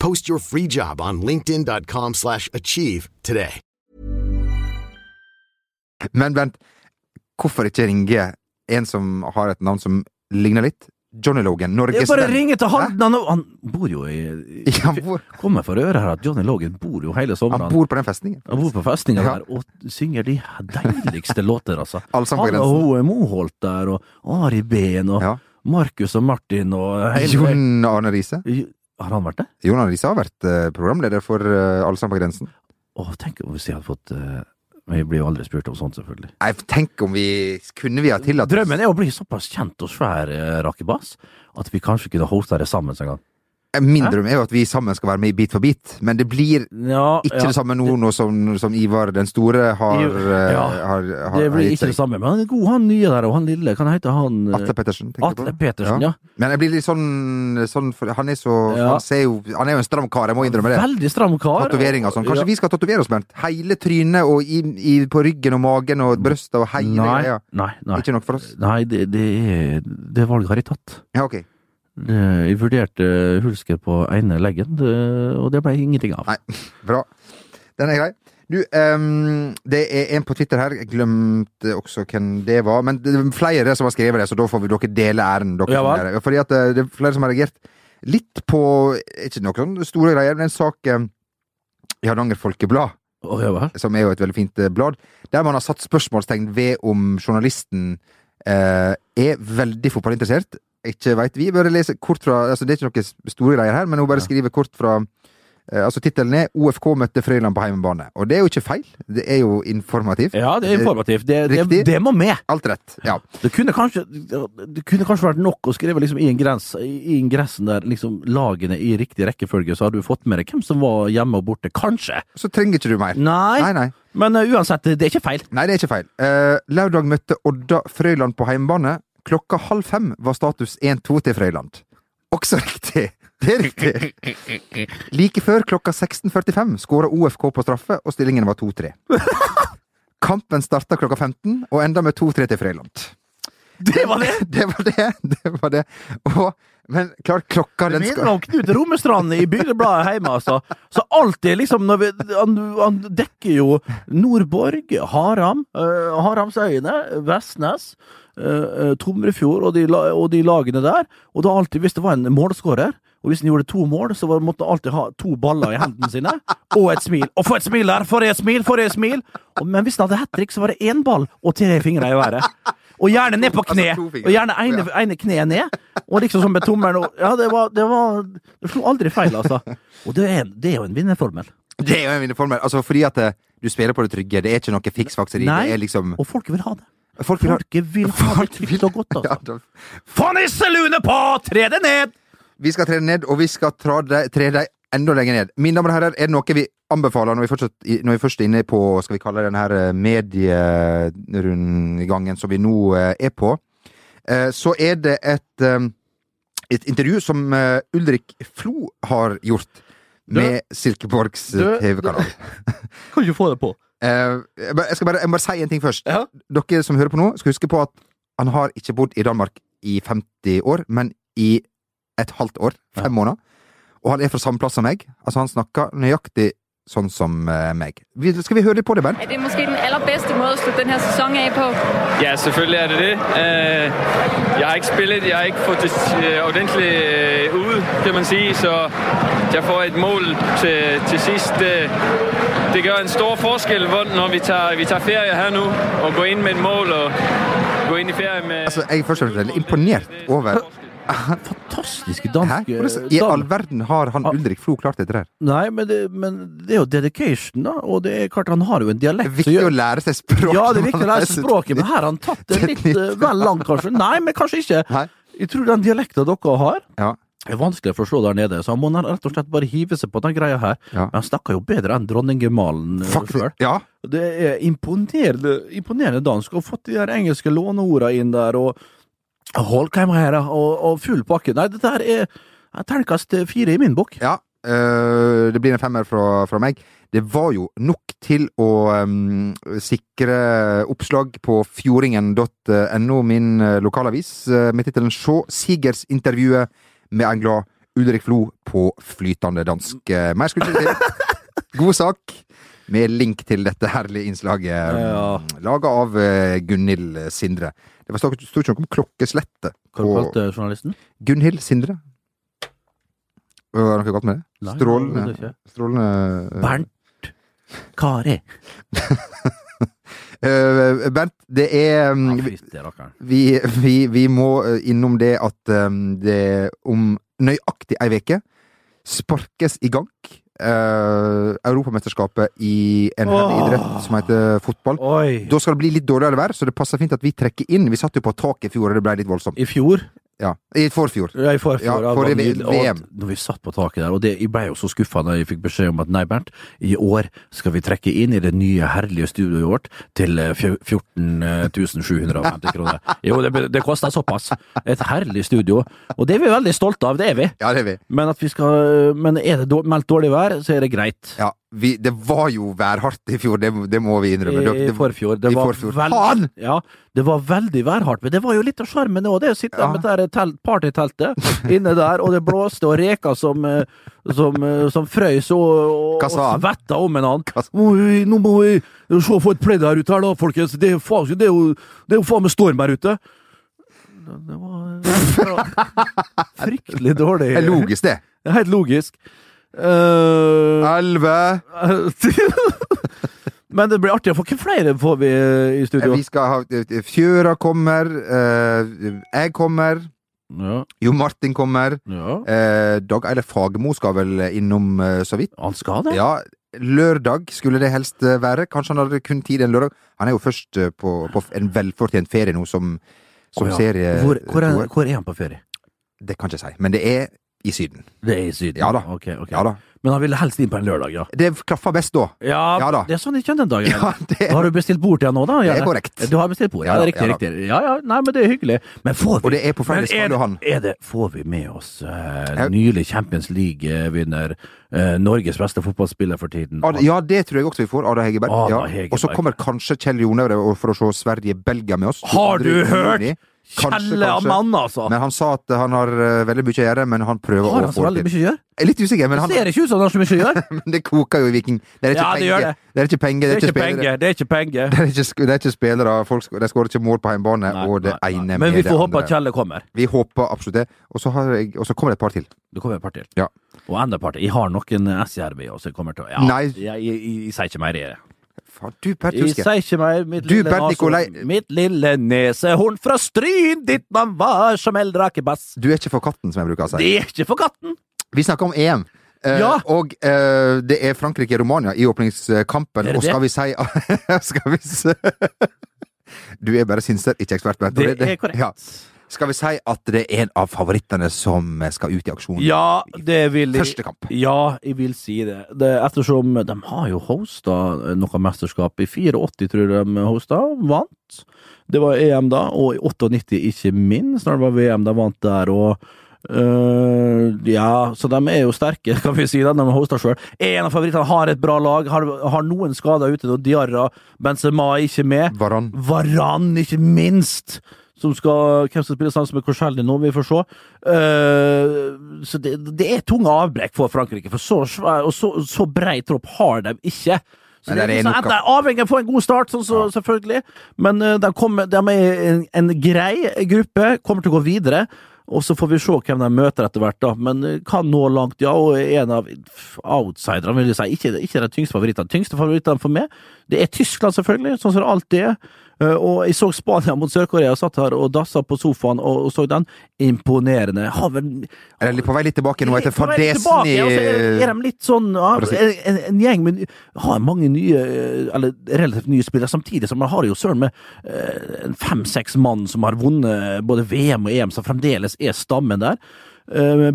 Post your free job on linkedin.com/achieve slash achieve today. Men vent, hvorfor ikke ringe en som har et navn som ligner litt? Johnny Logan. Norges bare venn. ringer til han! Han, han bor jo i [LAUGHS] Ja, bor. Kommer for øre her at Johnny Logan bor jo hele sommeren. han bor på den festningen. Han bor på festningen Ja. der og synger de deiligste [LAUGHS] låter, altså. På Han og HMO hun Moholt der, og Ari Behn, og Ja. Markus og Martin og hele Jon Arne Riise. Har han vært det? Jon Arne Riise har vært eh, programleder for uh, Allsang på grensen. Å, tenk om hvis jeg hadde fått eh, Men jeg blir jo aldri spurt om sånt, selvfølgelig. Nei, tenk om vi Kunne vi ha tillatt Drømmen er å bli såpass kjent og svær, uh, Rakebass, at vi kanskje kunne hosta det sammen en gang. Min drøm er jo at vi sammen skal være med i Bit for bit, men det blir Ja, ikke ja. det samme nå, nå som, som Ivar den store har, eh, ja. har, har, Det blir ikke det samme, men han er god, han nye der, og han lille. Kan hete han eh, Atle Pettersen. Atle på? Petersen, ja. Men jeg blir litt sånn, sånn Han er så han, jo, han er jo en stram kar, jeg må innrømme det. Veldig stram kar. Tatoveringer og sånn. Kanskje vi skal tatovere oss, Bernt? Hele trynet og i, i, på ryggen og magen og brøstet og hele Nei, greia. nei, nei. Ikke nok for oss? Nei, det, det, er, det valget har jeg tatt. Ja, ok. Jeg vurderte hulsker på ene leggen, og det ble ingenting av. Nei, [LAUGHS] bra. Den er grei. Du, um, det er en på Twitter her, jeg glemte også hvem det var. Men det er flere som har skrevet det, så da får vi dere dele æren. Dere Ja vel. Fordi at eh, det er flere som har reagert litt på Ikke noen sånn store greier, men en sak eh, i Hardanger Folkeblad, Oh, ja som er jo et veldig fint eh, blad, der man har satt spørsmålstegn ved om journalisten eh, er veldig fotballinteressert. Ikke veit vi. Bare lese kort fra altså Det er ikke noen store greier her, men hun bare skriver kort fra eh, Altså Tittelen er 'OFK møtte Frøyland på heimebane'. Og det er jo ikke feil. Det er jo informativt. Ja, det er informativt. Det, det, det må med. Alt rett. Ja. Det kunne kanskje, det kunne kanskje vært nok å skrive liksom i, i ingressen der liksom lagene i riktig rekkefølge, så hadde du fått med deg hvem som var hjemme og borte. Kanskje. Så trenger ikke du mer. Nei, Nei, nei. men uh, uansett, det er ikke feil. Nei, det er ikke feil. Uh, lørdag møtte Odda Frøyland på heimebane. Klokka halv fem var status 1-2 til Frøyland. Også riktig. Det er riktig. Like før klokka 16.45 skåra OFK på straffe, og stillingen var 2-3. Kampen starta klokka 15 og enda med 2-3 til Frøyland. Det var det! Det var det. det, var det. Og, men klart, klokka den Minner skal om Knut Romestrand i Bygdebladet hjemme, altså. Så alltid liksom når vi, han, han dekker jo Nordborg, Haram, uh, Haramsøyene, Vestnes, uh, Tomrefjord og de, og de lagene der. Og da alltid, hvis det var en målskårer, og hvis han gjorde to mål, så måtte han alltid ha to baller i hendene sine, og et smil. Og få et smil der! For et smil! For et smil! Og, men hvis han hadde hat trick, så var det én ball og tre fingre i været. Og gjerne ned på kne! Altså, fingre. Og gjerne ene, ene kneet ned. Og liksom sånn med tommelen og Ja, det var Det, var, det slo aldri feil, altså. Og det er, det er jo en vinnerformel. Det er jo en vinnerformel. Altså, fordi at eh, du spiller på det trygge. Det er ikke noe fiksfakseri. Nei. Det er liksom Og folk vil ha det. Folk vil ha Folket vil ha det trygt og godt, [LAUGHS] Ja, altså. da- Få nisselune på! Tre det ned! Vi skal tre ned, og vi skal tre det enda lenger ned. Mine damer og herrer, er det noe vi anbefaler når vi, fortsatt, når vi først er inne på skal vi kalle det den her eh, medierundgangen som vi nå eh, er på, eh, så er det et, et intervju som Ulrik Flo har gjort med Silkeborgs TV-kanal. [LAUGHS] Kan ikke få det på. Eh, jeg skal bare, jeg må bare si en ting først. Ja. Dere som hører på nå, skal huske på at han har ikke bodd i Danmark i 50 år, men i et halvt år. Fem måneder. Og han er fra samme plass som meg. Altså, han snakker nøyaktig sånn som eh, meg. Skal vi høre litt på det, Ben? Er det måske den aller beste måten å slutte denne sesongen sæson på? Ja, selvfølgelig er det det. Øh, Jeg har ikke spillet, jeg har ikke fått det ordentlig ordentligt øh, kan man si. så jeg får et mål til, til sidst. Det, gjør en stor forskel, når vi tar, vi tar, ferie her nå og går inn med et mål, og går inn i ferie med... Altså, jeg er først og fremst imponert over [LAUGHS] Fantastiske Hæ? danske Hvordan i all verden har han Ah. Ulrik Flo klart dette der? Nei, men det, men det er jo dedication, da. Og det er klart, han har jo en dialekt. Det er viktig gjør- å lære seg språket. Ja, det er viktig å lære seg språket, men her har han tatt det litt eh, vel langt, kanskje. Nei, men kanskje ikke. Nei. Jeg tror den dialekta dere har, Ja. Er vanskelig å forstå der nede, så han må rett og slett bare hive seg på den greia her. Ja. Men han snakker jo bedre enn dronninggemalen eh, sjøl. Ja. Det er imponerende, imponerende dansk, og fått de der engelske låneorda inn der, og Holkeimreira og, og full pakke. Nei, dette her er er terningkast fire i min bok. Ja, øh, det blir en femmer fra, fra meg. Det var jo nok til å um, sikre oppslag på fjordingen.no, min øh, lokalavis, med tittelen 'Sjå Sigers-intervjuet med en glad Ulrik Flo på flytende dansk'. Eh, Mer skulle ikke til. God sak. Med link til dette herlige innslaget, Ja. laga av øh, Gunhild Sindre. Det var sto sto ikke noe om klokkeslettet. Hva kalte journalisten? Gunhild Sindre. Var det noe galt med det? Nei, Strålende. det Strålende eh, Bernt Kari. [LAUGHS] eh, Bernt, det er um, vi, vi, vi, må eh, innom det at um, det om nøyaktig ei veke sparkes i gang Uh, Europamesterskapet i en oh. Idrett som heter fotball. Oi. Da skal det bli litt dårligere vær, så det passer fint at vi trekker inn. Vi satt jo på taket i fjor, og det ble litt voldsomt. I fjor Ja, I forfjor. Ja, i forfjor. Ja, forrige nydelig. Og Når vi satt på taket der, og det, jeg ble jo så skuffa da jeg fikk beskjed om at nei, Bernt, i år skal vi trekke inn i det nye, herlige studioet vårt til eh, fj- 14 750 kroner. Jo, det, det kosta såpass. Et herlig studio. Og det er vi veldig stolte av, det er vi. Ja, det er vi. Men, at vi skal, men er det meldt dårlig vær, så er det greit. Ja, vi, det var jo værhardt i fjor, det, det må vi innrømme. Det, I forfjor. Det var, forfjor. veld-! Ja, det var veldig værhardt, men det var jo litt av sjarmen òg, det å sitte Ja. med det telt, partyteltet inne der, og det blåste og reka som, eh, som, eh, som frøys og, og, og svetta om en annen. Må Nå må vi se å få et pledd her ute her, da, folkens. Det er, faen, det er, jo, det er jo faen meg storm her ute. Det det var, det var [LAUGHS] fryktelig dårlig. Det er logisk, det. Det er helt logisk. Eh, Elleve. [LAUGHS] Men det blir artig å få Hvem flere får vi i studio? Vi skal ha Fjøra kommer. eh, jeg kommer. Ja, Jo Martin kommer. ja. Eh, Dag Eile Fagermo skal vel innom eh, så vidt. Han skal det? Ja, lørdag skulle det helst eh, være. Kanskje han hadde kun tid en lørdag. Han er jo først eh, på, på en velfortjent ferie nå som, som oh, ja. serie... Hvor, hvor, er, hvor er han på ferie? Det kan jeg ikke si, men det er i Syden. Det er i Syden? Ja da. Okay, okay. Ja da. Men han ville helst inn på en lørdag, ja? Det klaffer best da. Ja, Ja da. det er sånn de kjenner den dagen. [LAUGHS] Ja, det, Har du bestilt bord til han nå, da? det er korrekt. Du har bestilt bord, ja, Ja det er riktig, ja riktig. Ja, ja, nei, men det er hyggelig. Men får vi Og det er på er skal jo han. er det, får vi med oss uh, nylig Champions League-vinner, uh, Norges beste fotballspiller for tiden? Ad- Ja, det tror jeg også vi får. Ada Hegerberg. Ada Ja. Hegerberg. Og så kommer kanskje Kjell Jonevre for å se Sverige-Belgia med oss. Har du 22. hørt? Kanskje, av kanskje. mann, altså! Men han sa at han har uh, veldig mye å gjøre, men han prøver har han å få veldig det mye å gjøre? Jeg er litt usikker, men Det han ser ikke ut som han har så mye å gjøre! [LAUGHS] Men det koker jo i Viking. Det er ikke Ja, det penger. det. Det er ikke penger, Det er ikke spillere. det er ikke penger. [LAUGHS] Det er ikke, det er ikke spillere. Folk, de skårer ikke mål på hjemmebane, Nei, og det nei, nei. andre Men vi får håpe at Kjelle kommer. Vi håper absolutt det. Og så, har jeg, og så kommer det et par til. Det kommer et par til. Ja. Og enda et par til. Jeg har noen SJRB også. Jeg kommer til å ja, Nei. Jeg, jeg, jeg, jeg sier ikke mer i det. Faen, du Bert Jeg Husker. sier ikke mer. Mitt Du, lille nashorn- Mitt lille nesehorn fra Stryn, ditt navn var som eldrakebass. Du er ikke for katten, som jeg bruker å si. Det er ikke for katten! Vi snakker om EM. Eh, Ja. Og uh, det er Frankrike-Romania i åpningskampen. Og skal vi si [LAUGHS] Skal vi si [LAUGHS] Du er bare synser, ikke ekspert. Bert. Det er korrekt. Ja. Skal vi si at det er en av favorittene som skal ut i aksjon? Ja, det vil jeg Første kamp. Ja, jeg vil si det. det ettersom de har jo hosta noe mesterskap. I 84 tror jeg de hosta, vant. Det var EM da, og i 98 ikke minst, når det var VM de vant der. og Uh, ja, så de er jo sterke, [LAUGHS] kan vi si, da, de hoster sjøl. En av favorittene har et bra lag, har, har noen skader ute. og Diarra, Benzema er ikke med. Varan. Varan, ikke minst. Som skal, hvem skal spille sammen med Korselny nå, vi får se. Uh, så det, det er tunge avbrekk for Frankrike, for så svær og så, så brei tropp har de ikke. Så det det er liksom, er avhengig av å få en god start, sånn så, selvfølgelig. Men uh, de, kommer, de er en, en grei gruppe, kommer til å gå videre. Og så får vi se hvem de møter etter hvert, da. Men eh, kan nå langt, ja. Og en av outsiderne, vil jeg si. Ikke, ikke de tyngste favorittene. Tyngste favorittene for meg, det er Tyskland, selvfølgelig, sånn som det alltid er. Eh, Og jeg så Spania mot Sør-Korea, satt her og dassa på sofaen og, så den. Imponerende. Har vel Er de på vei litt tilbake nå etter fadesen i ja, så er, de litt sånn ja, en, en gjeng med Har mange nye, eh, eller relativt nye spillere, samtidig som man har jo søren med eh, fem-seks mann som har vunnet både VM og EM, som fremdeles er stammen der.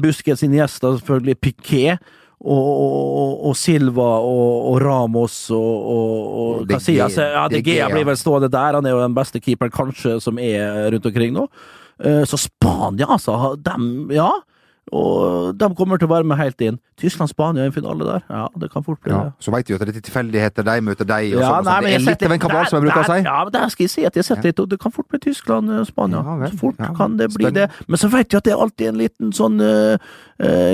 Buskets sine gjester, selvfølgelig Piquet. Og, og, og Silva og, Ramos og, Casillas. Ja, De Gea. Blir vel stående der. Han er jo den beste keeperen kanskje som er rundt omkring nå. Eh, Så Spania, altså. Dem, ja. Og de kommer til å være med helt inn. Tyskland-Spania i en finale der. Ja, det kan fort bli ja, det. Så veit vi at det er tilfeldigheter, de møter deg, og Ja, sånn. nei, så Det er litt av en kabal, som jeg bruker å si. Ja, men der skal jeg si at jeg har sett litt, og det kan fort bli Tyskland-Spania. Ja, så fort Ja, kan det bli spennende. det. Men så vet vi at det er alltid en liten sånn uh,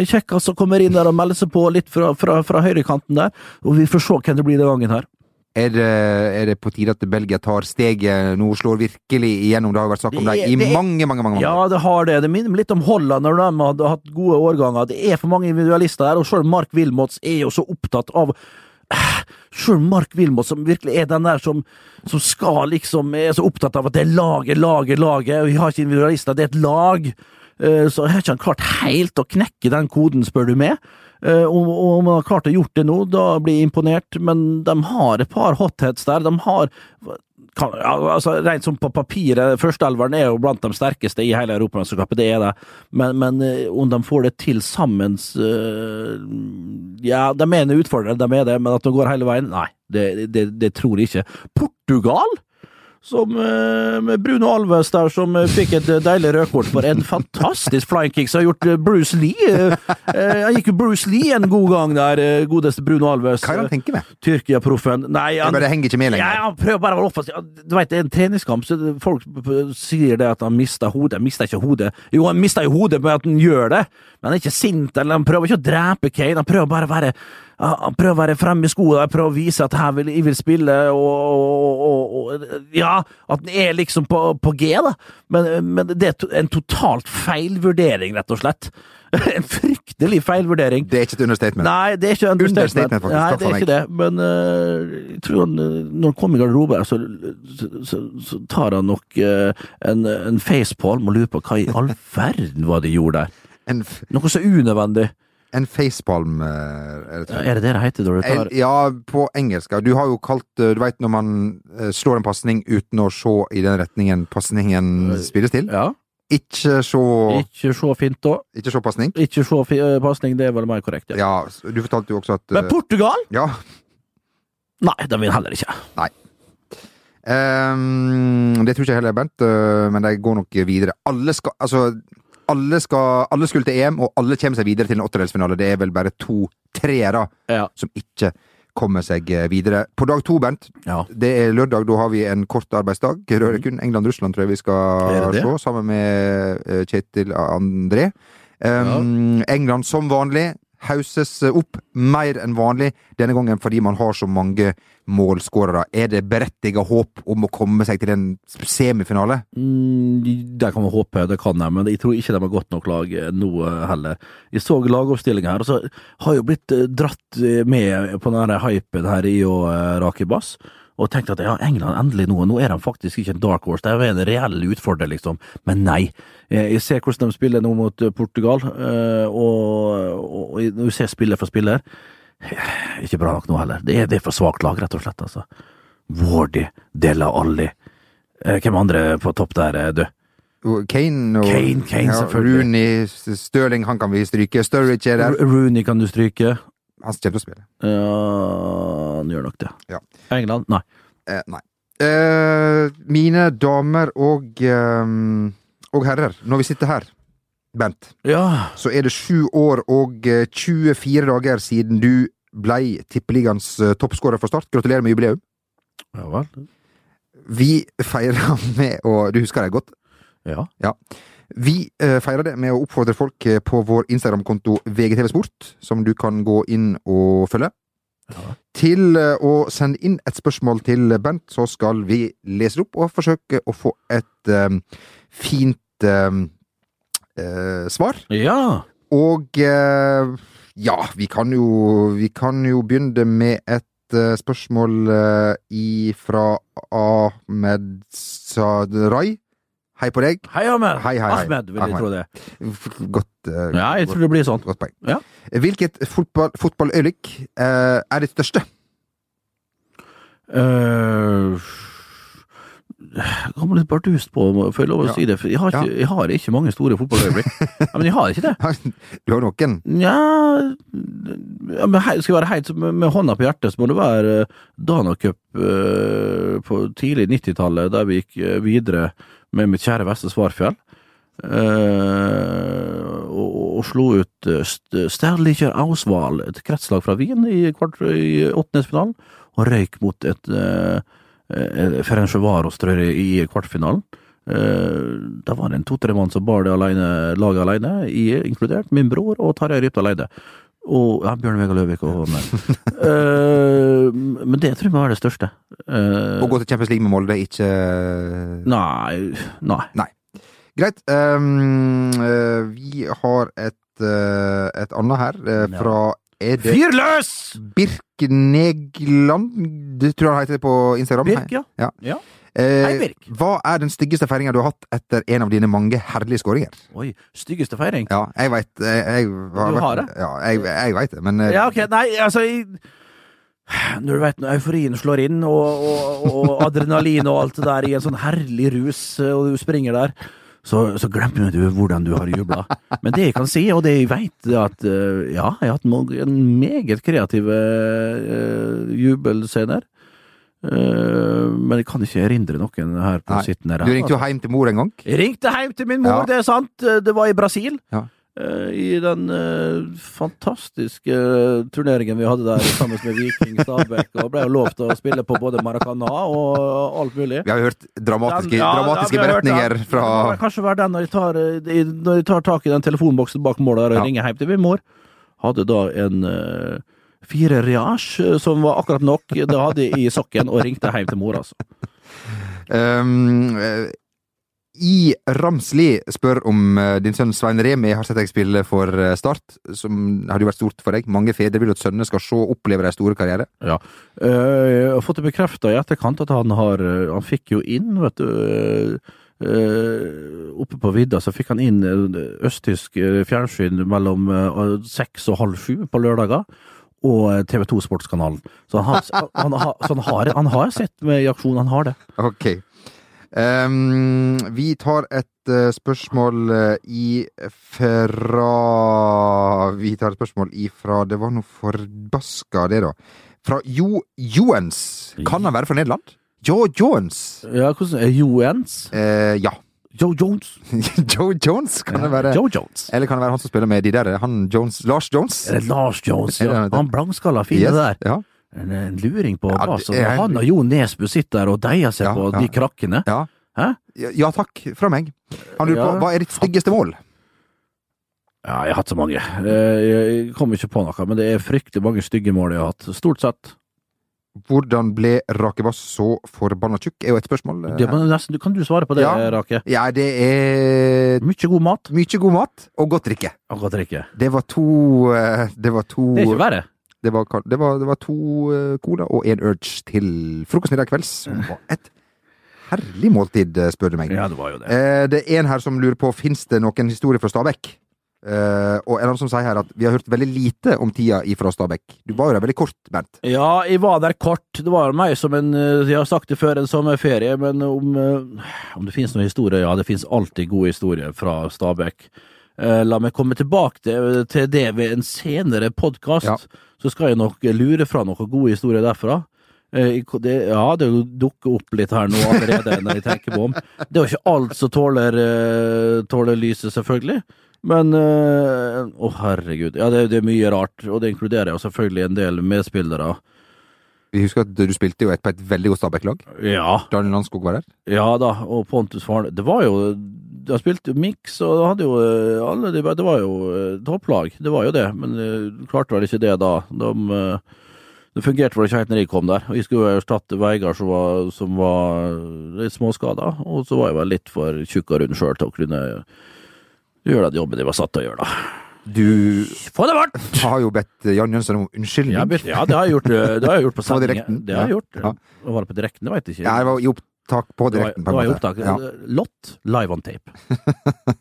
kjekkas som kommer inn der og melder seg på litt fra, fra, fra høyrekanten der. Og vi får se hvem det blir den gangen her. Er det, er det på tide at Belgia tar steget nå, slår virkelig igjennom? Det har vært snakk om Det dem i det er- mange, mange mange, Ja, det har det. Det minner litt om Holland når de hadde hatt gode årganger. Det er for mange individualister der, og selv Mark Wilmots er jo så opptatt av Sjøl Mark Wilmot, som virkelig er den der som, som skal liksom Er så opptatt av at det er laget, laget, laget, og vi har ikke individualister, det er et lag. Eh, Så har ikke han klart helt å knekke den koden, spør du meg. Eh, Og og om man har klart å gjort det nå, da blir jeg imponert, men de har et par hotheads der. De har kan, altså, Rent som på papiret, førsteelveren er jo blant de sterkeste i hele Europamesterskapet, det er det. Men, men eh, om de får det til sammen eh, Ja, de er en utfordrer, de er det, men at de går hele veien, nei. Det, det, det tror jeg ikke. Portugal? Som eh, med Bruno Alves der, som eh, fikk et eh, deilig rødkort for en fantastisk flying kick som har gjort Bruce Lee. Han gikk jo Bruce Lee en god gang der, godeste Bruno Alves. Hva er det han tenker med? Tyrkia-proffen. Nei, han, bare henger ikke med lenger. ja, han prøver bare å være offensiv. Du vet, det er en treningskamp, så folk sier det at han mista hodet. Han mister ikke hodet. Jo, han mista jo hodet med at han gjør det, men han er ikke sint, eller han prøver ikke å drepe Kane. Han prøver bare å være prøver å være fremme i skoene, prøver å vise at her vil, jeg vil spille, og, og, og, Ja, at han er liksom på, på G, da. Men, men det er en totalt feil vurdering, rett og slett. [LAUGHS] En fryktelig feil vurdering. Det er ikke et understatement. Nei, det er ikke understatement. Understatement, faktisk. Nei, det er ikke det. Men uh, jeg tror han, eh, når han kommer i garderoben, så, så, så, så tar han nok uh, en, en facepalm og lurer på hva i all [LAUGHS] verden var det de gjorde der. Noe så unødvendig. En facepalm eh, er det, Er det det det heter når du tar En- Ja, på engelsk. Du har jo kalt eh, Du veit når man eh, slår en pasning uten å se i den retningen pasningen spilles til? Ja. Ikke se Ikke så fint, da. Ikke se pasning? Ikke så eh, pasning, det er vel mer korrekt. Ja. Ja, du fortalte jo også at Men Portugal? Ja. Nei, de vil heller ikke. Ehm, det tror ikke jeg heller, Bernt, eh, men de går nok videre. Alle skal Altså, alle, skal, alle skulle til EM, og alle kommer seg videre til en åttedelsfinale. Det er vel bare to treere Ja. som ikke kommer seg eh, videre. På dag to, Bernt, Ja. det er lørdag, da har vi en kort arbeidsdag. Er kun England-Russland, tror jeg vi Mm. Skal se, sammen med eh, Kjetil André. Um, England som vanlig hauses opp mer enn vanlig, denne gangen fordi man har så mange målskårere. Er det berettiget håp om å komme seg til en semifinale? Mm, det kan man håpe, det kan de, men jeg tror ikke de har godt nok lag eh, nå eh, heller. Jeg så lagoppstillinga her, og så har jeg jo blitt eh, dratt med på den hypen her i å rake bass. Og tenkte at ja, England endelig nå, nå er de faktisk ikke en dark horse, det er en reell utfordrer, liksom. Men nei. Eh, Jeg ser hvordan de spiller nå mot eh, Portugal, eh, og, og, og ser spiller for spiller Ikke bra nok nå heller. Det er, det er for svakt lag, rett og slett, altså. Wardy, Della Alli. Hvem andre på topp der, du? Kane og Kane, Kane, selvfølgelig. Rooney, Stirling, han kan vi stryke. Sturridge er der. Rooney kan du stryke. Han kommer til å spille. Ja, han gjør nok det. Ja. England? Nei. Eh, nei. Eh, mine damer og, eh, og herrer, når vi sitter her, Bent, Ja. så er det sju år og eh, 24 dager siden du blei Tippeligaens eh, toppskårer for Start. Gratulerer med jubileum. Ja vel. Vi feirer [LAUGHS] med å Du husker det godt? Ja. Ja. Vi eh, feirer det med å oppfordre folk eh, på vår Instagram-konto VGTV Sport, som du kan gå inn og følge. Ja. Til eh, å sende inn et spørsmål til Bent, så skal vi lese det opp og forsøke å få et um, fint um, uh, svar. Ja. Og uh, ja, vi kan jo Vi kan jo begynne med et spørsmål uh, fra Ahmed Sadrai. Hei på deg. Hei, Ahmed. Hei, hei, hei. Ahmed, vil jeg tro det. Godt, uh, Ja, jeg tror det blir sånn. godt poeng. Ja. Hvilket fotball, fotballøyeblikk eh, er ditt største? Uh, jeg kommer litt bardust på, får jeg lov å Ja. si det. For jeg har, ikke, jeg har ikke mange store fotballøyeblikk. [LAUGHS] ja, men jeg har ikke det. Du har noen. Nja Skal jeg være helt med, med hånda på hjertet, så må det være uh, Dana Cup uh, på tidlig 90-tallet, der vi gikk eh, videre med mitt kjære Veste Svarfjell. Uh, og, og slo ut uh, Sterlicher Auswahl, et kretslag fra Wien, i, kvart, i åttendedelsfinalen, og røyk mot et uh, Ferencvaros, tror i kvartfinalen. Uh, da var det en to-tre mann som bar det alene, laget alene, i, inkludert, min bror og Tarjei Rypdal Eide. Og ja, Bjørn Vegard Løvik og sånn der. Eh, men det tror jeg må være det største. Eh, Å gå til Champions League med Molde, ikke Nei, nei. Greit. Um, uh, vi har et, et annet her, fra Er det Fyr løs! Birknegland? Det tror jeg han heter på Instagram. Birk, ja. Ja. Ja. Eh, Hei, Birk. Hva er den styggeste feiringa du har hatt etter en av dine mange herlige skåringer? Oi, styggeste feiring. Ja, jeg veit jeg, jeg, Du har det? Ja, jeg, jeg veit det, men eh, Ja, ok, nei, altså Når du vet når euforien slår inn, og, og, og adrenalin og alt det der i en sånn herlig rus, og du springer der, så, så glemmer du hvordan du har jubla. Men det jeg kan si, og det jeg veit, er at eh, ja, jeg har hatt en meget kreative uh, jubelscener. Eh, men jeg kan ikke erindre noen her på Nei. sittende Du ringte jo hjem til mor en gang. Jeg ringte hjem til min mor, Ja. det er sant. Det var i Brasil. Ja. Eh, I den eh, fantastiske turneringen vi hadde der sammen med Viking Stabæk. Og ble jo lovt å spille på både Maracana og alt mulig. Vi har hørt dramatiske, Den- ja, dramatiske ja, beretninger hørt fra Det kan kanskje være den når jeg tar, når jeg tar tak i den telefonboksen bak målet og ringer hjem til min mor. Hadde da en fire reasj eh, som var akkurat nok. Det hadde i sokken, og ringte hjem til mor, altså. Um, I Ramsli spør om eh, din sønn Svein Remi har sett deg spille for Start, som hadde jo vært stort for deg. Mange fedre vil at sønnene skal se og oppleve deres store karriere. Ja. Jeg har fått det bekrefta i etterkant at han har Han fikk jo inn, vet du eh, Oppe på vidda så fikk han inn østtysk fjernsyn mellom seks og halv sju på lørdager. Og eh, TV 2 Sportskanalen. Så han har, han, har, så han, har, han har sett med i aksjon, han har det. Ok. Um, vi tar et spørsmål i fra Vi tar et spørsmål ifra Det var noe forbaska, det, da. Fra Jo Joens. Kan han være fra Nederland? Jo Joens. Ja, hvordan er Joens? Uh, ja. Joe Jones? [LAUGHS] Joe Jones kan det være. Joe Jones. Eller kan det være han som spiller med de der? Han Jones, Lars Jones? Er det Lars Jones? Ja. Han blankskalla fine Yes, der. Ja. En, en luring på Ja, bass. er- Han og Jo Nesbø sitter der og deier seg Ja, på ja. de krakkene. Ja, ja takk, fra meg. Han lurer på, hva er ditt styggeste mål? Ja, jeg har hatt så mange. Eh, Jeg kommer ikke på noe, men det er fryktelig mange stygge mål jeg har hatt. Stort sett. Hvordan ble Rakebass så forbanna tjukk, er jo et spørsmål. eh, Det, nesten, kan du svare på det, Ja. Rake? Ja, det er Mykje god mat Mykje god mat og godt drikke. og godt drikke. Det var to eh, Det var to Det er ikke verre. det var, det var, det var to eh, cola og en Urge til frokosten i dag kvelds. Som var et herlig måltid, eh, spør du meg. Ja, det var jo det. Eh, det er en her som lurer på Fins det noen historie fra Stabekk. Eh, og en noen som sier her at vi har hørt veldig lite om tida ifra Stabekk. Du var jo der veldig kort, Bernt. Ja, jeg var der kort. Det var meg som en eh, Jeg har sagt det før, en sommerferie, men om, eh, om det finnes noen historie? Ja, det finnes alltid gode historier fra Stabekk. Uh, La meg komme tilbake til, til det ved en senere podkast. Ja. Så skal jeg nok lure fra noen gode historier derfra. Det, ja, det dukker opp litt her nå allerede, når jeg tenker på om. Det er jo ikke alt som tåler, tåler lyset, selvfølgelig. Men eh, Å, herregud. Ja, det, det er mye rart, og det inkluderer jo selvfølgelig en del medspillere. Vi husker at du spilte jo et, på et veldig godt Stabæk-lag. Ja, Daniel Landskog var der. ja da, og Pontus Farne. Det var jo De spilte miks, og de hadde jo eh, alle de, Det var jo eh, topplag, det var jo det. Men eh, klarte vel ikke det da. De, det fungerte vel ikke helt når jeg kom der. Vi Jeg skulle jo erstatte Veigard som var, som var litt småskada, og så var jeg vel litt for tjukk og rund sjøl til å kunne gjøre den jobben de var satt til å gjøre, da. Du Få det bort! har jo bedt Jan Jønsson om unnskyldning. Ja, ja, det har jeg gjort, eh, det har jeg gjort på sendingen. direkten, Det har jeg gjort. Ja. Var det på direkten? Det veit jeg ikke. Ja, det var i opptak på Det direkten. på en var i måte. opptak. Ja. Lott live on tape.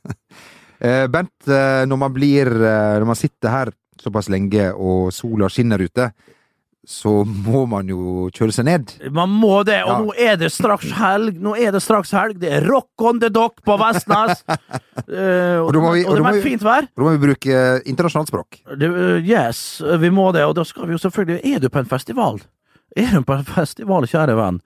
[LAUGHS] Bent, eh, når man blir eh, Når man sitter her såpass lenge og sola skinner ute, så må man jo kjøre seg ned. Man må det, og Ja. nå er det straks helg. Nå er det straks helg. Det er rock on the dock på Vestnes. uh, [LAUGHS] og, Og vi- og og det må er fint vær. Og da må vi bruke internasjonalt språk. Det, uh, yes, vi må det. Og da skal vi jo selvfølgelig Er du på en festival? Er du på en festival, kjære venn?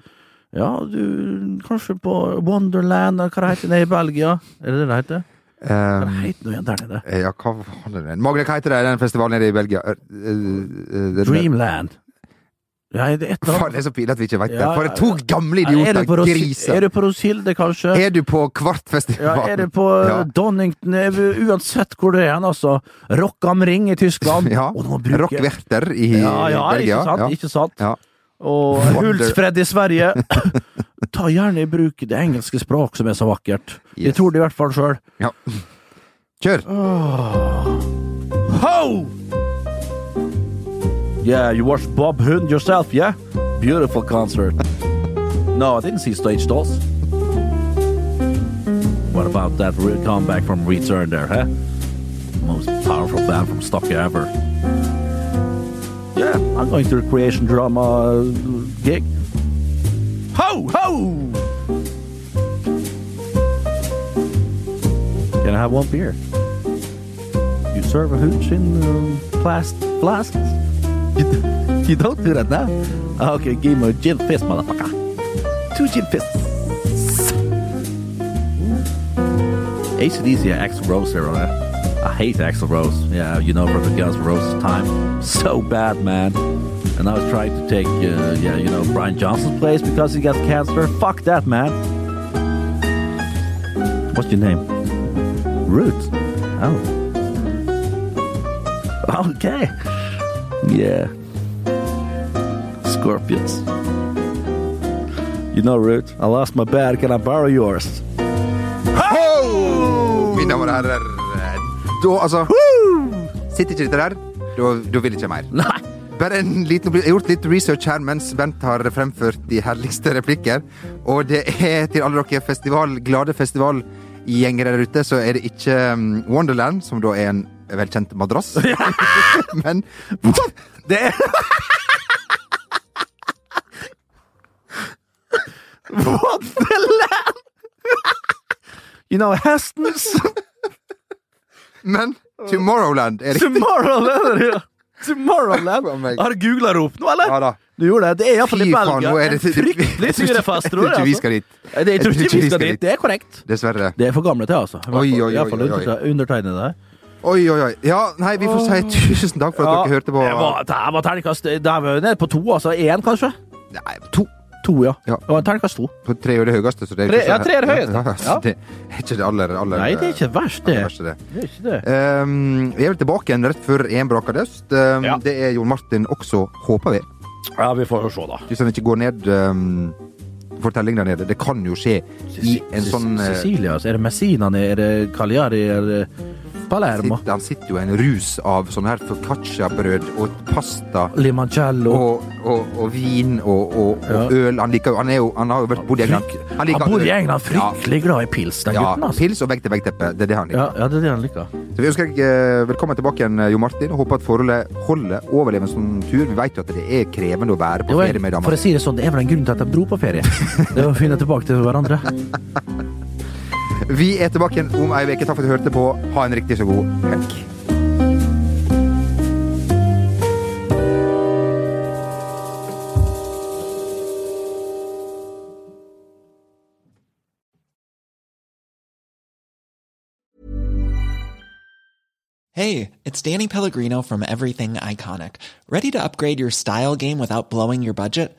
Ja, du Kanskje på Wonderland, eller hva det heter det i Belgia? Er det det det heter? Hva Eh, heter det igjen der nede? ja, hva var det Magne, hva heter det, den festivalen nede i Belgia? Dreamland eh, eh, Dreamland. Ja, er det et eller Faen, det er så pinlig at vi ikke vet det. Ja, For to gamle Er idioter, griser. Er du på Rosilde, kanskje? Er du på Kvartfestivalen? Ja, er du på Ja. Donington, uansett hvor det er hen, altså. Rock am Ring i Tyskland. [LAUGHS] Ja. Og nå Rockwerter i Ja, ja, Belgia. ikke sant? Ikke sant? Ja. Og Hultsfred i Sverige. [LAUGHS] Ta gjerne i bruk det engelske språk, som er så vakkert. Jeg tror det i hvert fall sjøl. Ja. Kjør! Ho! Yeah, you watched Bob Hund yourself, yeah? Beautiful concert. No, I didn't see Stage Dolls. What about that re- comeback from Return there, huh? Most powerful band from Stockholm ever. Yeah, I'm going to a creation drama uh, gig. Ho, ho! Can I have one beer? You serve a hooch in um, plast flasks? You, you don't do that now? Okay, give me a gin fist, motherfucker. Two chin fists. ACDC Axl Rose here. I hate Axl Rose. Yeah, you know from the Guns N' Roses time. So bad, man. And I was trying to take, uh, yeah, you know, Brian Johnson's place because he got cancer. Fuck that, man. What's your name? Root. Oh. [LAUGHS] Okay. Yeah. Scorpions. You know, Root, I lost my bed. Can I borrow yours? Ho! Mine damer og herrer. Da, altså Sitter ikke dette der, da, da vil jeg ikke mer. Nei. Bare en liten, Jeg har gjort litt research her mens Bent har fremført de herligste replikker. Og det er til alle dere festival, glade festivalgjengere der ute, så er det ikke um, Wonderland, som da er en velkjent madrass. [LAUGHS] Men Det er What the land? you know, Hestens Men Tomorrowland er riktig. Tomorrowland ja. Tomorrowland. Har du googla det opp nå, eller? Ja da. Du gjorde det. Det er iallfall i Belgia. nå er det En Fryktelig [LAUGHS] syrefest, Jeg tror tror ikke vi jeg. skal dit. Altså. Jeg tror ikke vi skal dit. Det er korrekt. Dessverre. Det er for gamle til, altså. Oi, oi, oi, oi. undertegnede der. Oi, oi, oi. Ja, nei, vi får si tusen takk for at dere hørte på. Det var, det var terningkast Det er nede på to, altså. Én, kanskje? Nei, to. To, ja. Ja. Det var en terningkast to. På tre er det høyeste. Så det er Tre- ikke så- ja, tre er det høyeste. Ja, altså, Ja. Det er ikke det aller, aller Nei, det er ikke verst, det. verste, det. Det er ikke det. Um, vi er vel tilbake igjen rett før EM braker døst. Um, Ja. Det er Jon Martin også, håper vi. Ja, vi får jo se, da. Hvis han ikke går ned um, fortelling der nede. Det kan jo skje i en sånn eh, Sicilia, altså. Er det Messina, er det Cagliari, er det Palermo? sitter, Han sitter jo i en rus av sånne her focaccia-brød og pasta. Limancello. Og, og, og vin og, og, Ja. øl. Han, liker, han, jo, han har jo vært bodd i England. Han, liker Han bor i. England, fryktelig glad i pils, den Ja, gutten. altså. pils og vegg-til-vegg-teppe. Det er det han liker. Ja, ja, det er det han liker. Så vi ønsker deg eh, velkommen tilbake igjen, Jo Martin, håper at forholdet holder, overlevende som sånn tur. Vi vet jo at det er krevende å være på ferie med for damer. å si det sånn, det er vel en grunn til at de dro på ferie. [LAUGHS] Det er å finne tilbake til hverandre. Vi er tilbake igjen om ei uke. Takk for at du hørte på. Ha en riktig så god helg. Hey, it's Danny Pellegrino from Everything Iconic. Ready to upgrade your style game without blowing your budget?